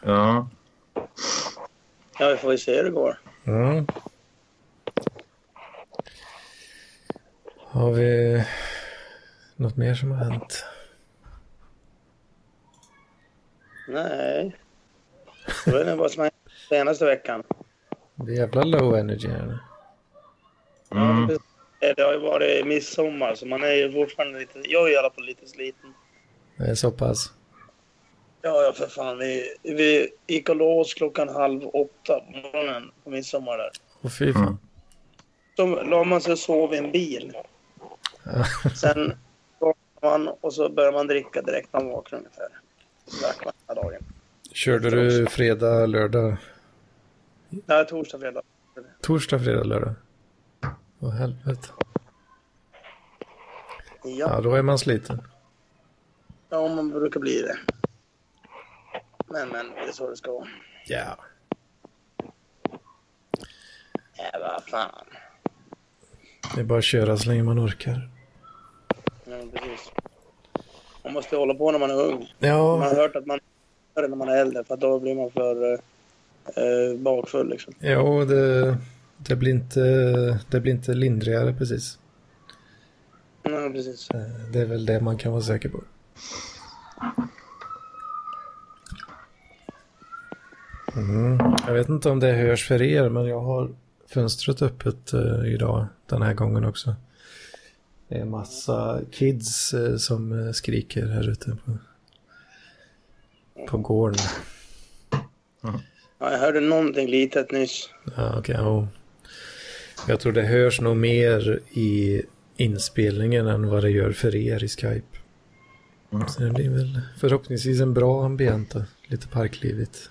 Ja. Ja, vi får ju se hur det går. Mm. Har vi något mer som har hänt? Nej. Jag vet inte vad som har hänt senaste veckan. Det är jävla low energy här nu. Mm. Ja, Det har ju varit midsommar, så man är ju fortfarande lite... Jag är i alla fall lite sliten. Det är så pass. Ja, ja för fan. Vi, vi gick och la oss klockan halv åtta på morgonen på midsommar där. Och fy fan. Mm. Så la man sig och sov i en bil. Sen vaknade man och så började man dricka direkt när man vaknade ungefär. Så drack man hela dagen. Körde du fredag, lördag? Nej, torsdag, fredag. Torsdag, fredag, lördag? Åh helvete. Ja, Ja, då är man sliten. ja, man brukar bli det. Men, men, det är så det ska vara. Ja. Ja, vad fan. Det är bara att köra så länge man orkar. Ja, precis. Man måste hålla på när man är ung. Man Ja, har hört att man gör det när man är äldre för då blir man för eh, eh, bakfull liksom. jo, det, det, blir inte, det blir inte lindrigare precis. Ja, precis. Eh, Det är väl det man kan vara säker på. Mm. Jag vet inte om det hörs för er, men jag har fönstret öppet eh, idag, den här gången också. Det är massa kids eh, som eh, skriker här ute på, på gården. Ja, jag hörde någonting litet nyss. Ja, okej. ja. Jag tror det hörs nog mer i inspelningen än vad det gör för er i Skype. Mm. Så det blir väl förhoppningsvis en bra ambiente. Lite parklivigt.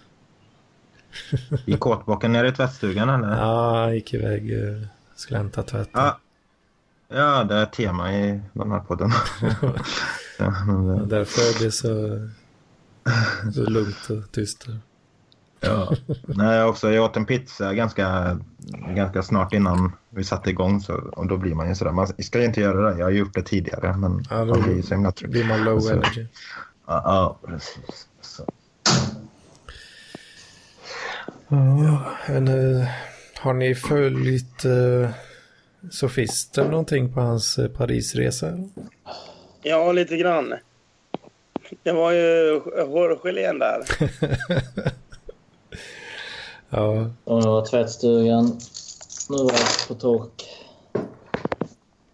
I kåtbocken nere i tvättstugan eller? Ja, jag gick iväg. eh, Skulle hämta tvätten. Ja. Ja, det är tema i den här podden. ja, men Och det, därför är det så, så lugnt och tyst. ja. Nej, jag, också, jag åt en pizza ganska, ganska snart innan vi satte igång. Så, och då blir man ju sådär. Man ska ju inte göra det. Jag har gjort det tidigare. Men Ja, då man blir så himla blir man low Så- energy. Ja, ja, precis. Så. Ja, men, eh, har ni följt uh, Sofisten någonting på hans uh, Parisresa? Ja, lite grann. Det var ju hårgelén där. ja, Och nu var tvättstugan. Nu var jag på tork.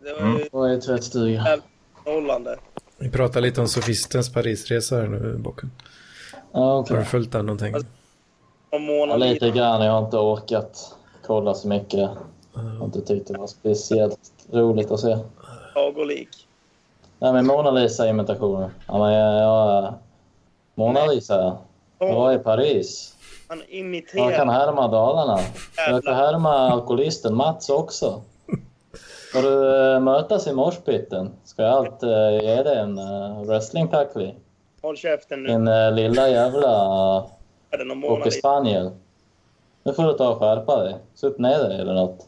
Det var Mm. ju Vad är tvättstugan? underhållande. vi pratar lite om Sofistens Parisresa här nu, Bocken. Ja, Har okej. du följt den någonting? Om Ja, lite grann. Jag har inte orkat kolla så mycket. Jag har inte tyckt det var speciellt roligt att se. Sagolik. Nej, men Mona Lisa-imitationen. Ja, men jag, jag, Mona Lisa, jag var i Paris. Han Jag kan imiterar. härma Dalarna. Jag kan härma alkoholisten Mats också. Ska du eh, mötas i morspitten ska jag allt eh, ge dig en uh, wrestlingtackling. Håll käften nu. Din eh, lilla jävla Är det någon Mona Åke Lisa? Spaniel. Nu får du ta och skärpa dig. Sup ner dig eller något.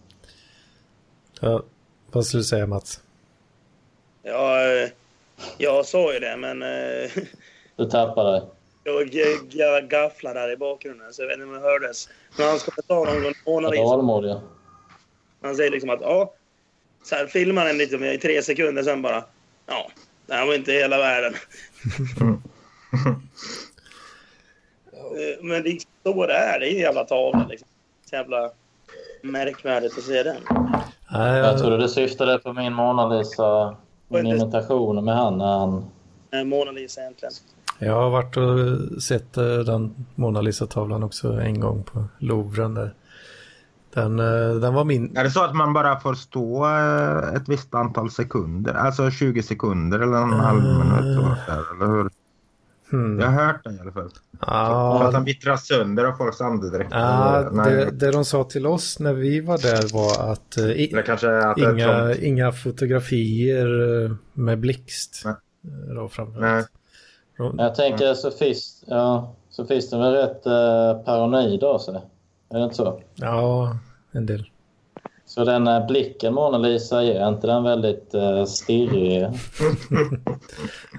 Ja, vad skulle du säga Mats? Ja, eh, jag sa ju det, men eh, Du tappar dig. jag gafflar där i bakgrunden så jag vet inte om det hördes. Men han ska ta någon gång Mona Lisa. Dalmål, ja. Han säger liksom att ja, så här filmar den liksom i tre sekunder sen bara ja, det här var inte hela världen. Eh, Men det är så det är. Det är en jävla tavla liksom. Så jävla märkvärdigt att se den. Jag jag, trodde du syftade på min Mona Lisa, min imitation med han när han... Eh, Mona Lisa egentligen. jag har varit och sett eh, den Mona Lisa-tavlan också en gång på Louvren där. Den, eh, den var min... Är det så att man bara får stå eh, ett visst antal sekunder? Alltså 20 sekunder eller en halv minut? Så, där, eller hur? Hmm. Jag har hört den i alla fall. Så Ja, att den vittras sönder av folks andedräkt. ja nej. det, det de sa till oss när vi var där var att eh, i, Eller kanske att inga, inga fotografier eh, med blixt. Nej. eh, Då framförallt. Nej. De- Jag tänker Sofist, ja, Sofisten är väl rätt eh, paranoid av sig. Är det inte så? Ja, en del. Så den eh, blicken Mona Lisa ger, är inte den väldigt eh, stirrig?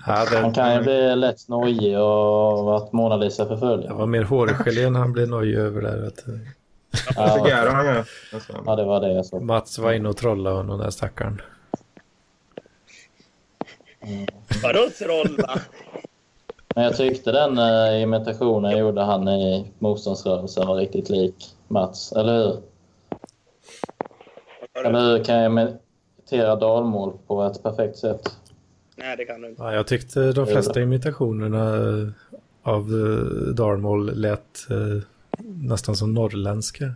Ja, Han det, kan ju bli lätt nojig och att Mona Lisa det förföljer. var mer hårgelé när han blev nojig över det. här, Att, Ja. Alltså. ja, det var det jag sa. Mats var inne och trollade honom, den där stackaren. Vadå trolla? Men jag tyckte den eh, imitationen gjorde han i motståndsrörelsen var riktigt lik Mats, eller hur? Eller hur kan jag imitera dalmål på ett perfekt sätt? Nej, det kan du inte. Ja, jag tyckte de flesta imitationerna eh, av eh, Darmål lät eh, nästan som norrländska.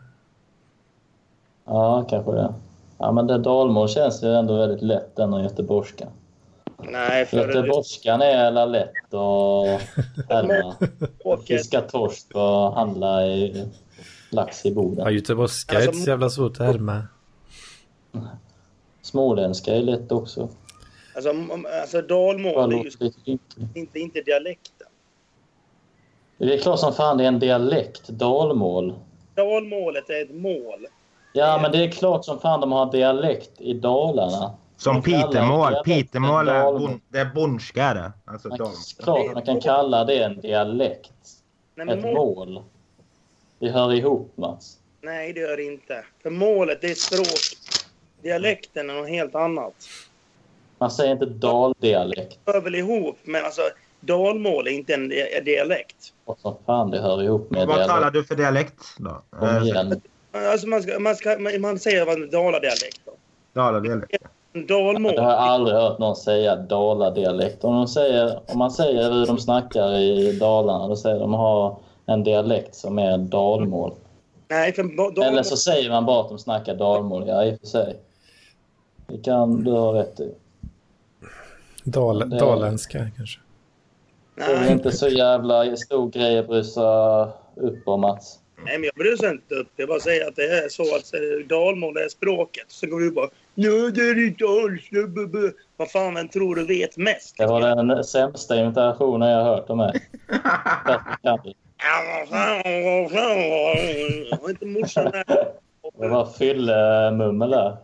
Ja, kanske det. Ja, men det dalmål känns ju ändå väldigt lätt än göteborgska. Nej, för Göteborgskan är alla lätt och härma. Fiska torsk och handla i lax i Ja, Boden. göteborgska är Alltså, ett så jävla svårt att härma. Småländska är lätt också. alltså, alltså dalmål är ju inte, inte dialekten. Det är klart som fan det är en dialekt, dalmål. Dalmålet är ett mål. Ja, men det är klart som fan de har dialekt i Dalarna. Som Pitemål. Pitemål är, bon, det är bondska det. Alltså Man, klart man kan kalla det en dialekt. Nej, men Ett mål, mål. Det hör ihop, Mats. nej, det gör det inte. För målet, det är språk. Dialekten är något helt annat. Man säger inte daldialekt. Det hör väl ihop, men alltså dalmål är inte en di- dialekt. Och som fan det hör ihop med Vad dialekt. du för dialekt då? Kom Eh, igen. Alltså man, ska, man, ska, man- säger vad daladialekt då. Daladialekt. En Jag har dalmål. aldrig hört någon säga daladialekt. Om, de säger, om man säger hur de snackar i Dalarna, då säger de ha en dialekt som är dalmål. Nej, för ba- Eller dalmål, så säger man bara att de snackar dalmål. Ja, i och för sig. Det kan du ha rätt i. Dal, Det- Daländska kanske. Det är inte så jävla stor grej att bry sig upp om, Mats. nej, men jag sig inte upp. Jag bara säger att det är så att dalmål är språket. Så går du bara Nej, det är inte alls. bu, bu, bu." Vad fan, vem tror du vet mest? Det var den sämsta imitationen jag har hört om mig. Har inte morsan här? Det var fyllemummel där.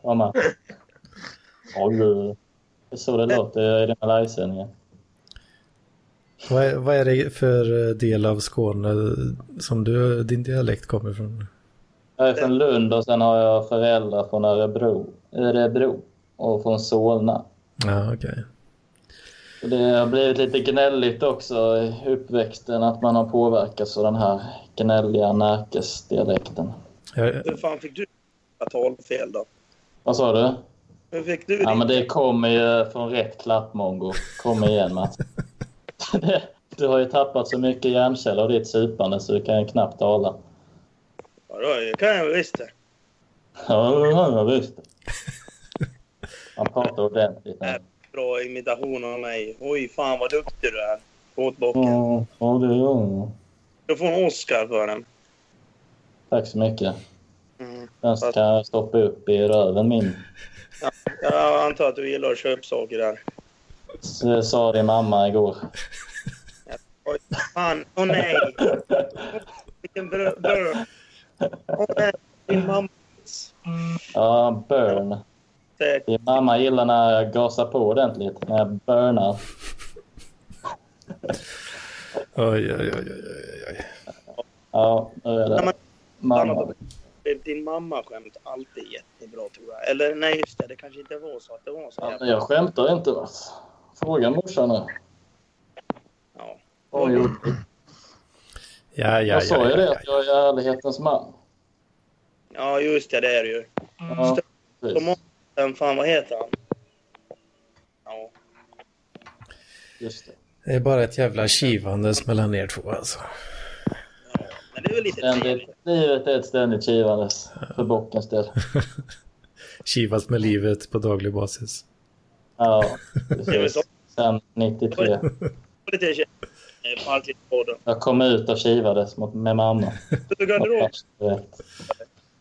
Du. Det är så det låter i dina livesändningar. Vad är, vad är det för eh, del av Skåne som du, din dialekt kommer ifrån? Jag är från Lund och sen har jag föräldrar från Örebro, Örebro och från Solna. Ja, okej. Så det har blivit lite gnälligt också i uppväxten att man har påverkats av den här gnälliga Närkesdialekten. Jag, Hur fan fick du talfel då? Vad sa du? Hur fick du Ja, din- men det kommer ju från rätt klappmongo. Kom igen, Mats. Du har ju tappat så mycket hjärnceller av ditt supande så du kan ju knappt tala. Ja, då kan jag visst det. Ja, det har jag visst. Han pratar ordentligt nu. Bra imitation av mig. Oj, fan vad duktig du är. Båtbocken. Ja, ja, det gör jag. Du får en Oscar för den. Tack så mycket. Mm. Den ska jag stoppa upp i röven min. Jag antar att du gillar att köpa saker där. Det sa din mamma igår. Oj, fan. Åh nej. Vilken bröd. Åh nej. Din mamma. Ja, burn. Din mamma gillar när jag gasar på ordentligt. När jag burnar. Oj, oj, oj, oj, oj. Ja, då är det mamma. Din mamma-skämt alltid jättebra tror jag. Eller nej, just det. Det kanske inte var så att det var så. Ja, jag skämtar inte. Mats. Fråga morsan nu. Ja. Vad har hon gjort? Ja, ja, Jag sa ja, ju det ja, att jag är ärlighetens man. ja, just det. Det är det ju. Ja. Vem fan, vad heter han? Ja. Just det. Det är bara ett jävla kivandes mellan er två alltså. Men det är väl lite Ständigt, trevligt. livet är ett ständigt kivandes för bockens del. Kivas med livet på daglig basis. Ja, precis. Sen 93. Lite tje- eh. Jag kom ut och kivades med mamma.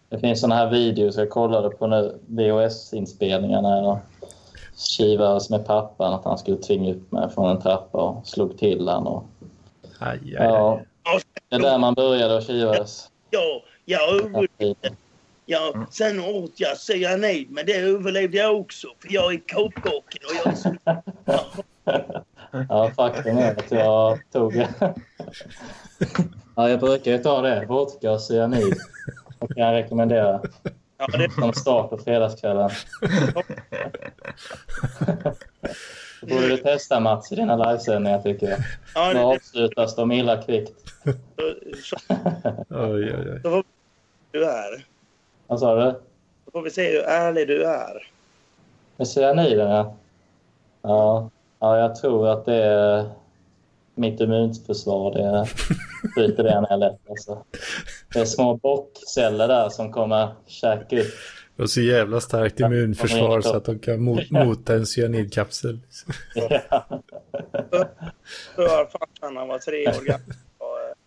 Det finns såna här videos jag kollade på nu, VHS-inspelningar när jag kivades med pappan att han skulle tvinga upp mig från en trappa och slog till han. Och, Aj, aj, ja, aj. Det är där man började och kivades. Ja, jag överlevde. Ja, sen åt jag cyanid, men det överlevde jag också. För jag är kåkbocken och jag är så... Ja, faktum är att jag tog... Ja, jag brukar ju ta det. Vodka och cyanid. Det kan jag rekommendera Ja, det, som start på fredagskvällen. Borde du testa Mats i dina livesändningar tycker jag. ja, Nu det, avslutas de illa kvickt. Oj, oj, oj. så får vi se hur du är. Vad sa du? Då får vi se hur ärlig du är. Med cyaniden ja. ja. Ja, jag tror att det är mitt immunförsvar. Det bryter det ner lätt. Alltså. Det är små bockceller där som kommer käka upp. Och så jävla starkt immunförsvar så att de kan mot, mota en cyanidkapsel. Ja. För farsan han var tre år gammal.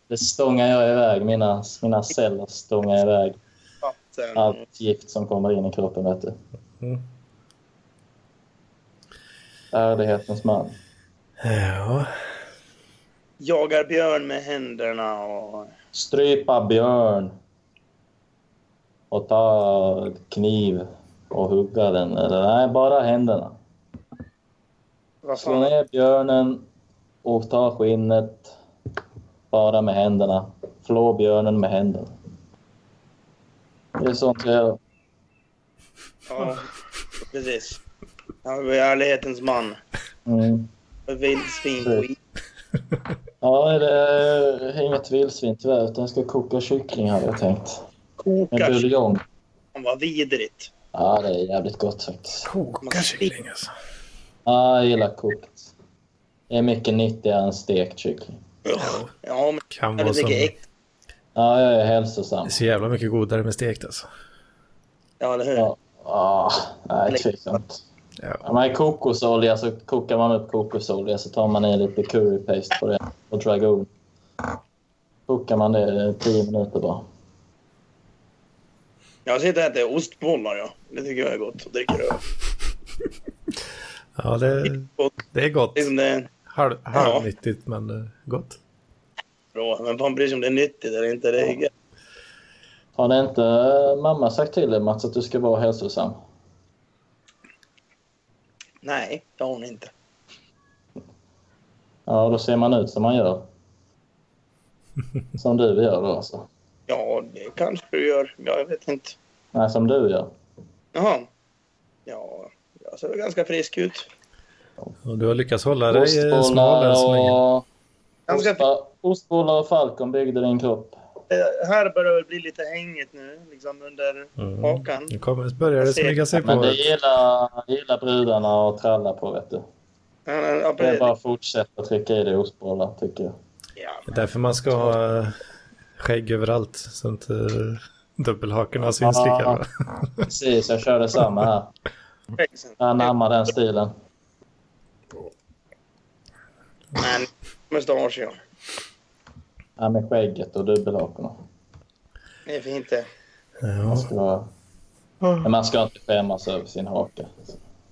Det stångar jag iväg. Mina, mina celler stångar iväg vatten. allt gift som kommer in i kroppen. Vet du. Mm. Ärlighetens man. Ja, Jagar björn med händerna och... Strypa björn. Och ta kniv och hugga den. Eller nej, bara händerna. Slå ner björnen och ta skinnet bara med händerna. Flå björnen med händerna. Det är sånt jag gör. Ja, precis. Han var ärlighetens man. Mm. Vildsvin på is. Ja, det är inget vildsvin tyvärr, utan jag ska koka kyckling hade jag tänkt. Kokar. buljong. Han var vidrigt. Ja, det är jävligt gott faktiskt. koka kyckling alltså. Ja, jag gillar kokt. Det är mycket nyttigare än stekt kyckling. Ugh. Ja, men Kan det vara är som... Ja, jag är hälsosam. Det är så jävla mycket godare med stekt alltså. Ja, eller hur? Ja. Ah, nej, tveksamt. Ja. Ja, men kokosolja så kokar man upp kokosolja så tar man i lite curry paste på det och dragon. Kokar man det i 10 minuter bara. Jag sitter och äter ostbollar, ja. Det tycker jag är gott. Och dricker öl. Ja, det, Gott. det är gott. Liksom det Halv, halvnyttigt men eh, gott. bra. Men fan bryr sig om det är nyttigt eller inte. Det är gött. Har det inte eh, mamma sagt till dig Mats att du ska vara hälsosam? Nej, det har hon inte. Ja, då ser man ut som man gör. Som du gör då alltså. Ja, det kanske du gör. Ja, jag vet inte. Nej, som du gör. Jaha. Ja, jag ser väl ganska frisk ut. Och du har lyckats hålla dig smal än så länge. och... Ganska ostbollar och Falcon byggde din kropp. Eh, här börjar det bli lite hängigt nu, liksom under Mm. hakan. Nu kommer, börjar det smyga sig Men på. det gillar, gillar brudarna att tralla på, vet du. Ja, ja, Det är bara att fortsätta trycka i dig ostbollar, tycker jag. Ja, Det är därför man ska ha skägg överallt. Så inte, Dubbelhakorna syns lika Ja. bra. Precis, jag körde samma här. Jag anammar den stilen. Men mustasch, ja. Ja, med skägget och dubbelhakorna. Det är fint det. Ja. Man ska, men man ska inte skämmas över sin haka.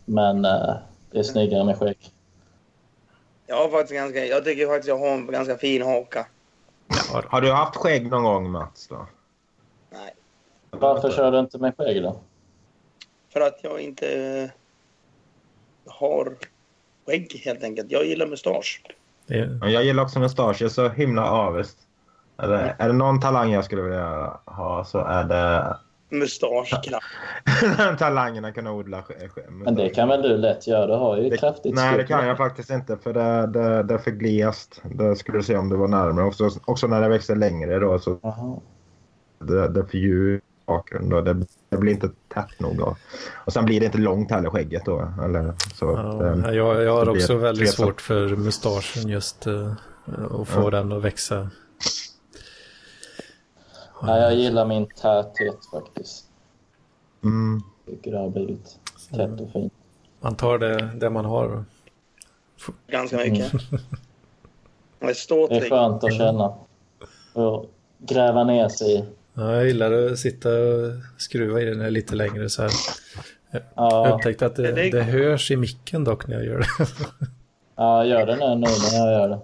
Men eh, det är snyggare med skägg. Jag har faktiskt ganska... Jag tycker faktiskt jag har en ganska fin haka. Har du haft skägg någon gång Mats? Då? Nej. Varför kör du inte med skägg då? För att jag inte eh, har skägg helt enkelt. Jag gillar mustasch. Det är, Ja, Jag gillar också mustasch. Jag är så himla aviskt. Eller, är det någon talang jag skulle vilja ha så är det Mustasch. den talangen att kunna odla sk- sk- Men det kan väl du lätt göra? Du har ju Det- kraftigt Nej, det kan jag faktiskt inte för det, det, det är för glest. Det skulle du se om det var närmare. Också, också när det växer längre då så det, det är för djup bakgrund. Då. Det, det blir inte tätt nog. Då. Och sen blir det inte långt heller skägget då. Eller, så, det, ja, jag, jag har det också väldigt svårt för mustaschen just uh, att få Ja. den att växa. Nej, jag gillar min täthet faktiskt. mm, Tycker det har blivit tätt och fint. Man tar det, det man har. Ganska mycket. Mm. Jag är Det är skönt att känna. Och gräva ner sig i. Ja, jag gillar att sitta och skruva i den här lite längre så här. Jag Ja, upptäckte att det, Det det hörs i micken dock när jag gör det. ja, gör det nu, nu när jag gör det.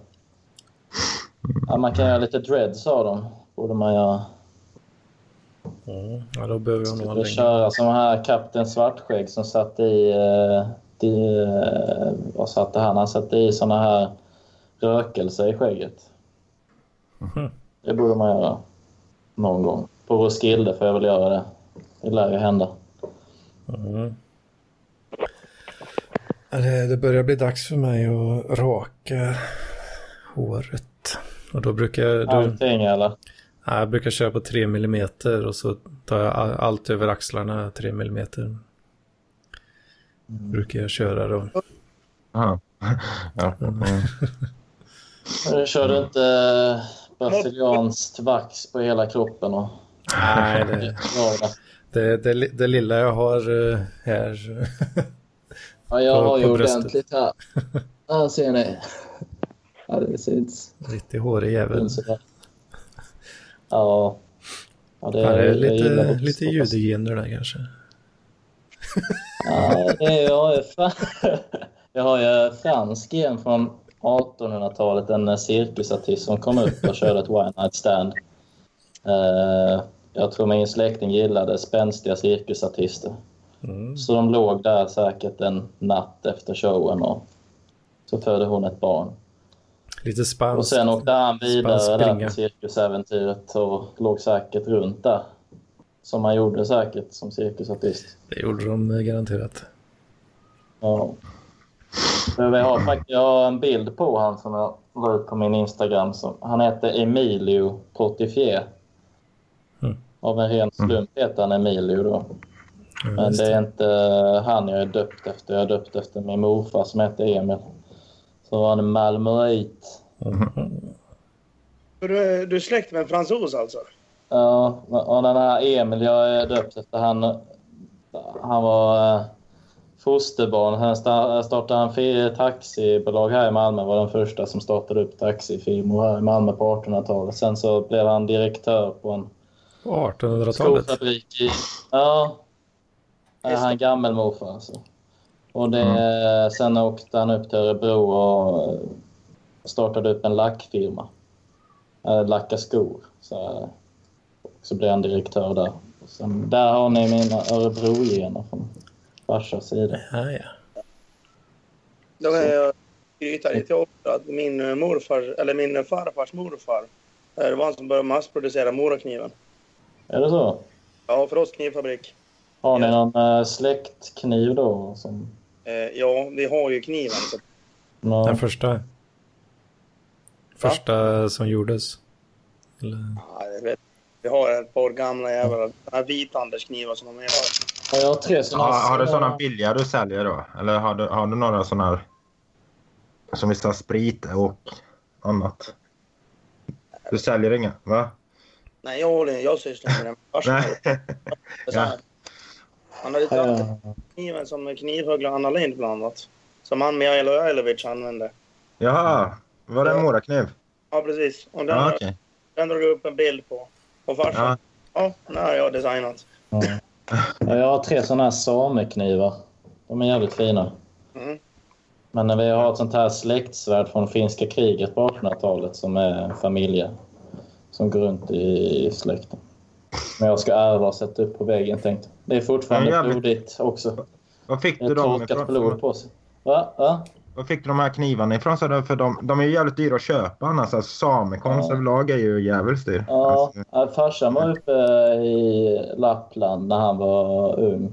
Ja, man kan göra lite dreads av dem. Borde man göra. Ja, då behöver jag nog ha köra som här Kapten Svartskägg som satte i... Eh, de, eh, vad satte han? Han satte i såna här rökelser i skägget. Mhm. Det borde man göra någon gång. På Roskilde får jag väl göra det. Det lär ju hända. Mm. Det, det börjar bli dags för mig att raka håret. Och då brukar jag... Då, Allting eller? Ja, jag brukar köra på 3 mm och så tar jag all- allt över axlarna 3 mm. Brukar jag köra då. aha. ja, mm. Du inte eh, brasilianskt vax på hela kroppen? Och... Nej, det, Ja, det, det, det lilla jag har eh, här. Ja, jag På- har ju ordentligt här. Här ser ni. Ja, det syns. Riktigt hårig jävel. Ja. ja, det, Ja, det är lite, lite ljudgener där kanske. Ja, jag, är jag har ju fransk gen från 1800-talet. En eh, cirkusartist som kom upp och körde ett one night stand. Eh, jag tror min släkting gillade spänstiga cirkusartister. Mm. Så de låg där säkert en natt efter showen och så födde hon ett barn. Lite spanskt. Och sen åkte han vidare Spansk där på cirkusäventyret och låg säkert runt där. Som man gjorde säkert som cirkusartist. Det gjorde de eh, garanterat. Ja. Jag har, faktiskt, jag har en bild på han som jag la ut på min Instagram. Som, han heter Emilio Portifier. Mm. Av en ren slump heter han Emilio då. Men det är inte han jag är döpt efter. Jag är döpt efter min morfar som heter Emil. Så han är malmöit. Mhm. Du, du är släkt med en fransos alltså? Ja, och den här Emil jag är döpt efter, han, han var eh, fosterbarn. Han sta- startade en fi- taxibolag här i Malmö. var den första som startade upp taxifirmor här i Malmö på 1800-talet. Sen så blev han direktör på en På 1800-talet. skofabrik i... Ja. Han är gammelmorfar alltså. Och det, sen åkte han upp till Örebro och startade upp en lackfirma. Äh, lacka skor. Så, så blev han direktör där. Och sen, där har ni mina Örebro-gener från farsas sida. Ja, ja. Då kan jag skryta lite också att min eh, morfar, eller min farfars morfar, eh, det var han som började massproducera morakniven. Är det så? Ja, för oss knivfabrik. Har ni någon släktkniv då? Som, Eh, ja, vi har ju kniven. Så, nå- Den första. Första som gjordes. Eller, ja, jag vet. Vi har ett par gamla jävla vitandersknivar som de har. Ja, jag har tre såna. har, har du sådana billiga du säljer då? Eller har du, har du några sådana här som visst har sprit och annat? Du säljer inga, va? Nej, jag, håller, jag sysslar med det. Farsan Nej. har det. Så här. Han hade Ja, tagit kniven som knivhögg Anna Lind bland annat. Som han Mijailo Jailovic använde. Jaha, var det en morakniv? Ja, precis. Och den, Ja, okej. den drog jag upp en bild på. Och farsan, Ja. ja, den har jag designat. Ja. Ja, Jag har tre sådana här sameknivar. De är jävligt fina. Mm. Men när vi har ett sånt här släktsvärd från finska kriget på 1800-talet som är familje som går runt i släkten. Men jag ska ärva och sätta upp på väggen tänkte. Det är fortfarande Ja, jävligt. blodigt också. Var fick du dem ifrån? blod på sig. Va? Va? Var fick du de här knivarna ifrån? Så för de, de är ju jävligt dyra att köpa annars. Alltså, samekonst Ja. överlag är ju jävligt dyr. Ja, Alltså, farsan var uppe i Lappland när han var ung.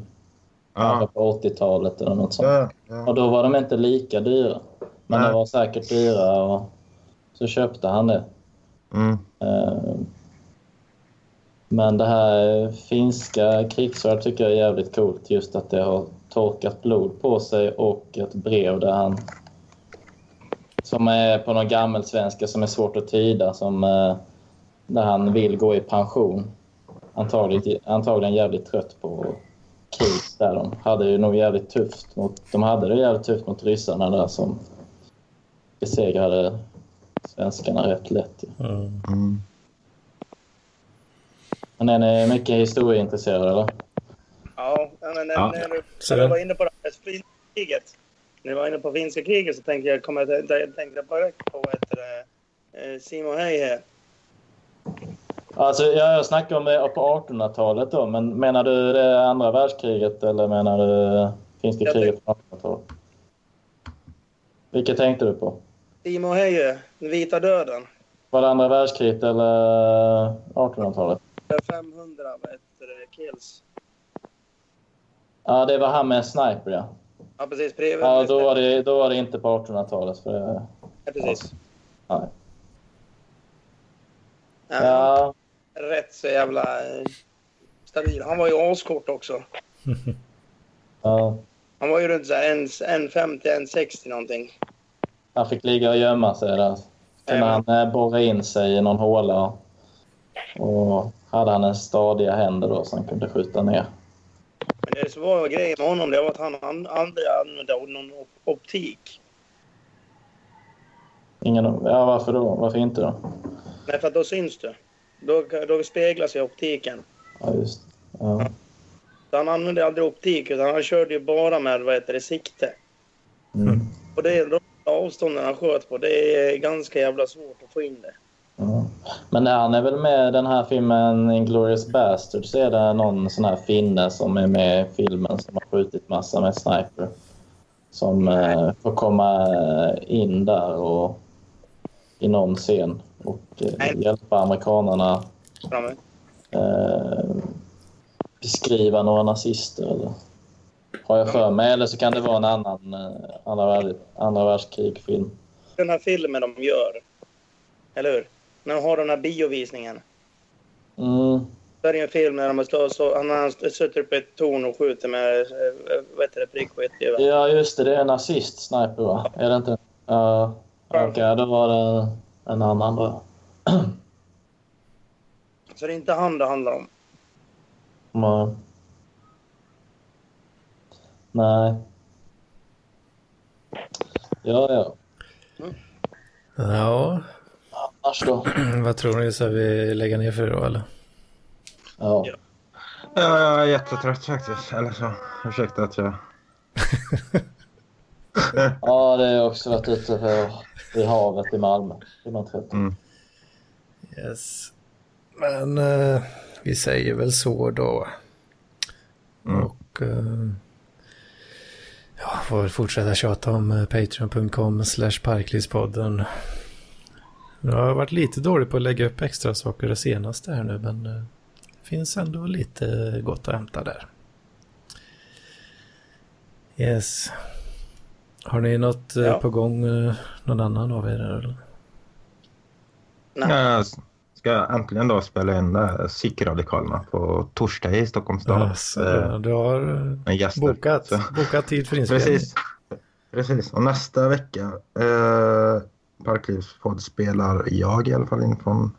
Ja. på 80-talet eller något sånt. Ja, ja. Och då var de inte lika dyra. Men Nej. de var säkert dyra och så köpte han det. Mm. Eh, Men det här finska krigssvärd tycker jag är jävligt coolt. Just att det har torkat blod på sig och ett brev där han... Som är på någon gammelsvenska som är svårt att tyda. Som, eh, där han vill gå i pension. Antagligen, antagligen jävligt trött på krig där de hade det nog jävligt tufft mot, de hade det jävligt tufft mot ryssarna där som besegrade svenskarna rätt lätt. ju. Mm. Men är ni mycket historieintresserade eller? Ja, men när, Ja. när, du, när du var inne på det här kriget. När du var inne på finska kriget så tänkte jag, kom jag, jag tänkte direkt på vad heter det, eh, Simon Heihe. Alltså, ja, jag snackar om det på 1800-talet då, men menar du det andra världskriget eller menar du finska Jag kriget på 1800-talet? Vilket tänkte du på? Simon Heihe, den vita döden. Var det andra världskriget eller 1800-talet? 500 vad heter det, kills. Ja, det var han med sniper ja. Ja, precis. Bredvid. Ja, då var det, då var det inte på 1800-talet. För det, Ja, precis. nej. Ja. Ja, Rätt så jävla eh, stabil. Han var ju askort också. ja, Han var ju runt så här en- 1,50, 1,60 någonting. han fick ligga och gömma sig där. Kunde Jajamän. han eh, borra in sig i någon håla. Och hade han en stadiga händer då så han kunde skjuta ner. Men det som var grejen med honom det var att han an- aldrig använde någon op- optik. Ingen, ja, varför då? Varför inte då? Nej, för då syns du. Då, då speglas ju optiken. Ja, just ja. Han använde aldrig optik utan han körde ju bara med vad heter det, sikte. Mm. Och det är de avstånden han sköt på. Det är ganska jävla svårt att få in det. Men han är väl med i den här filmen Inglourious Basterds är det någon sån här finne som är med i filmen som har skjutit massa med sniper. Som eh, får komma in där och i någon scen och eh, hjälpa amerikanerna eh, beskriva några nazister. Eller, har jag för mig. Eller så kan det vara en annan eh, andra, andra världskrig-film. Den här filmen de gör. Eller hur? När de har den här biovisningen. Mm. Så är en film när de står så, han har suttit uppe i ett torn och skjuter med, eh, vad heter det, prickskytte. Ja, just det. Det är en nazist-sniper, va? Är det inte? Ja. Okej, då var det en annan då. Så det är inte han det handlar om. Nej. Nej. Ja, ja. Ja, Annars då? vad tror ni? Så vi lägga ner för då eller? Ja. Ja. Ja, jag är jättetrött faktiskt. Eller så. Ursäkta att jag... ja, det har också varit ute för, i havet i Malmö. Det var trött. Mm. Yes. Men eh, vi säger väl så då. Mm. Och eh, ja, får väl fortsätta tjata om eh, patreon.com slash parklivspodden. Jag har varit lite dålig på att lägga upp extra saker det senaste här nu men eh, det finns ändå lite gott att hämta där. Yes. Har ni något eh, Ja. på gång, eh, någon annan av er? Eller? Nej. Jag ska äntligen då spela in Sikradikalerna på torsdag i Stockholms stad. Alltså, du har gäster. bokat, Så- bokat tid för inspelning. Precis. Precis. Och nästa vecka, eh, Parklivspodd spelar jag i alla fall in från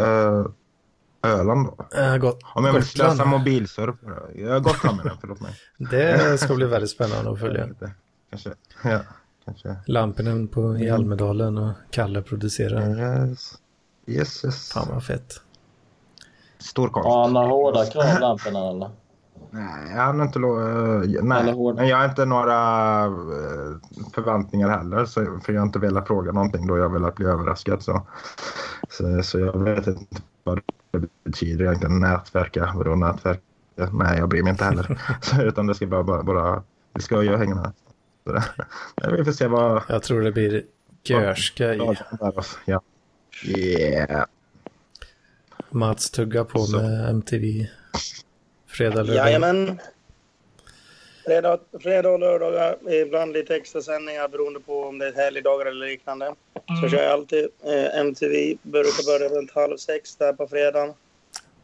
Uh, Öland då? Gott. Om jag vill läsa mobilsurf. Jag Gotland menar jag, förlåt mig. Det ska bli väldigt spännande att följa. Kanske, ja, kanske. Lampinen på, i Almedalen och Kalle producerar. Yes, yes. yes. Fan vad fett. Stor konst. Har han några hårda krav, lamporna eller? Nej, jag har inte lo- eh, Nej, men jag har inte några eh, förväntningar heller. Så, för jag har inte velat fråga någonting då jag har velat bli överraskad. Så, så, så jag vet inte vad det betyder egentligen. Nätverka, vadå nätverka? Nej, jag bryr mig inte heller. så, utan det ska bara, bara, bara det ska jag hänga med. Så det, nej, vi får se vad... Jag tror det blir görska i. Ja. Yeah. Mats tuggar på Så. med MTV. Fredag, lördag. Jajamän. Fredag, fredag och lördagar, ibland lite extra sändningar beroende på om det är helgdagar eller liknande. Så kör jag alltid eh, MTV. Brukar börja runt halv sex där på fredagen.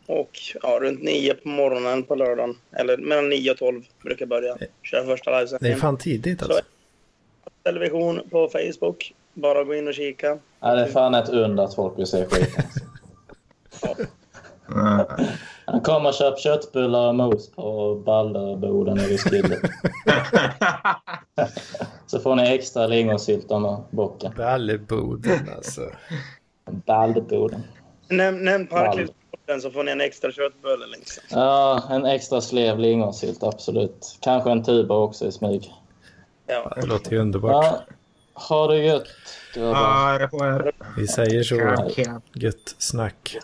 Och ja, runt nio på morgonen på lördagen. Eller mellan nio och tolv brukar jag börja. Köra första Det är livesändningen. fan tidigt alltså. Television på Facebook. Bara gå in och kika. Ja, det är fan ett under att folk vill se skiten. Nej. Han kommer och köper köttbullar och mos på Balderboden i Roskilde. Så får ni extra lingonsylt om bocken. Balleboden alltså. Balderboden. Näm, nämn Parklivspodden så får ni en extra köttbulle liksom. Ja, en extra slev lingonsylt, absolut. Kanske en tuba också i smyg. Ja. Det låter ju underbart. Ja, ha det gött, grabbar. Ja. Vi säger så. Gött snack.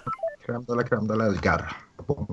crème de la crème de la Japón.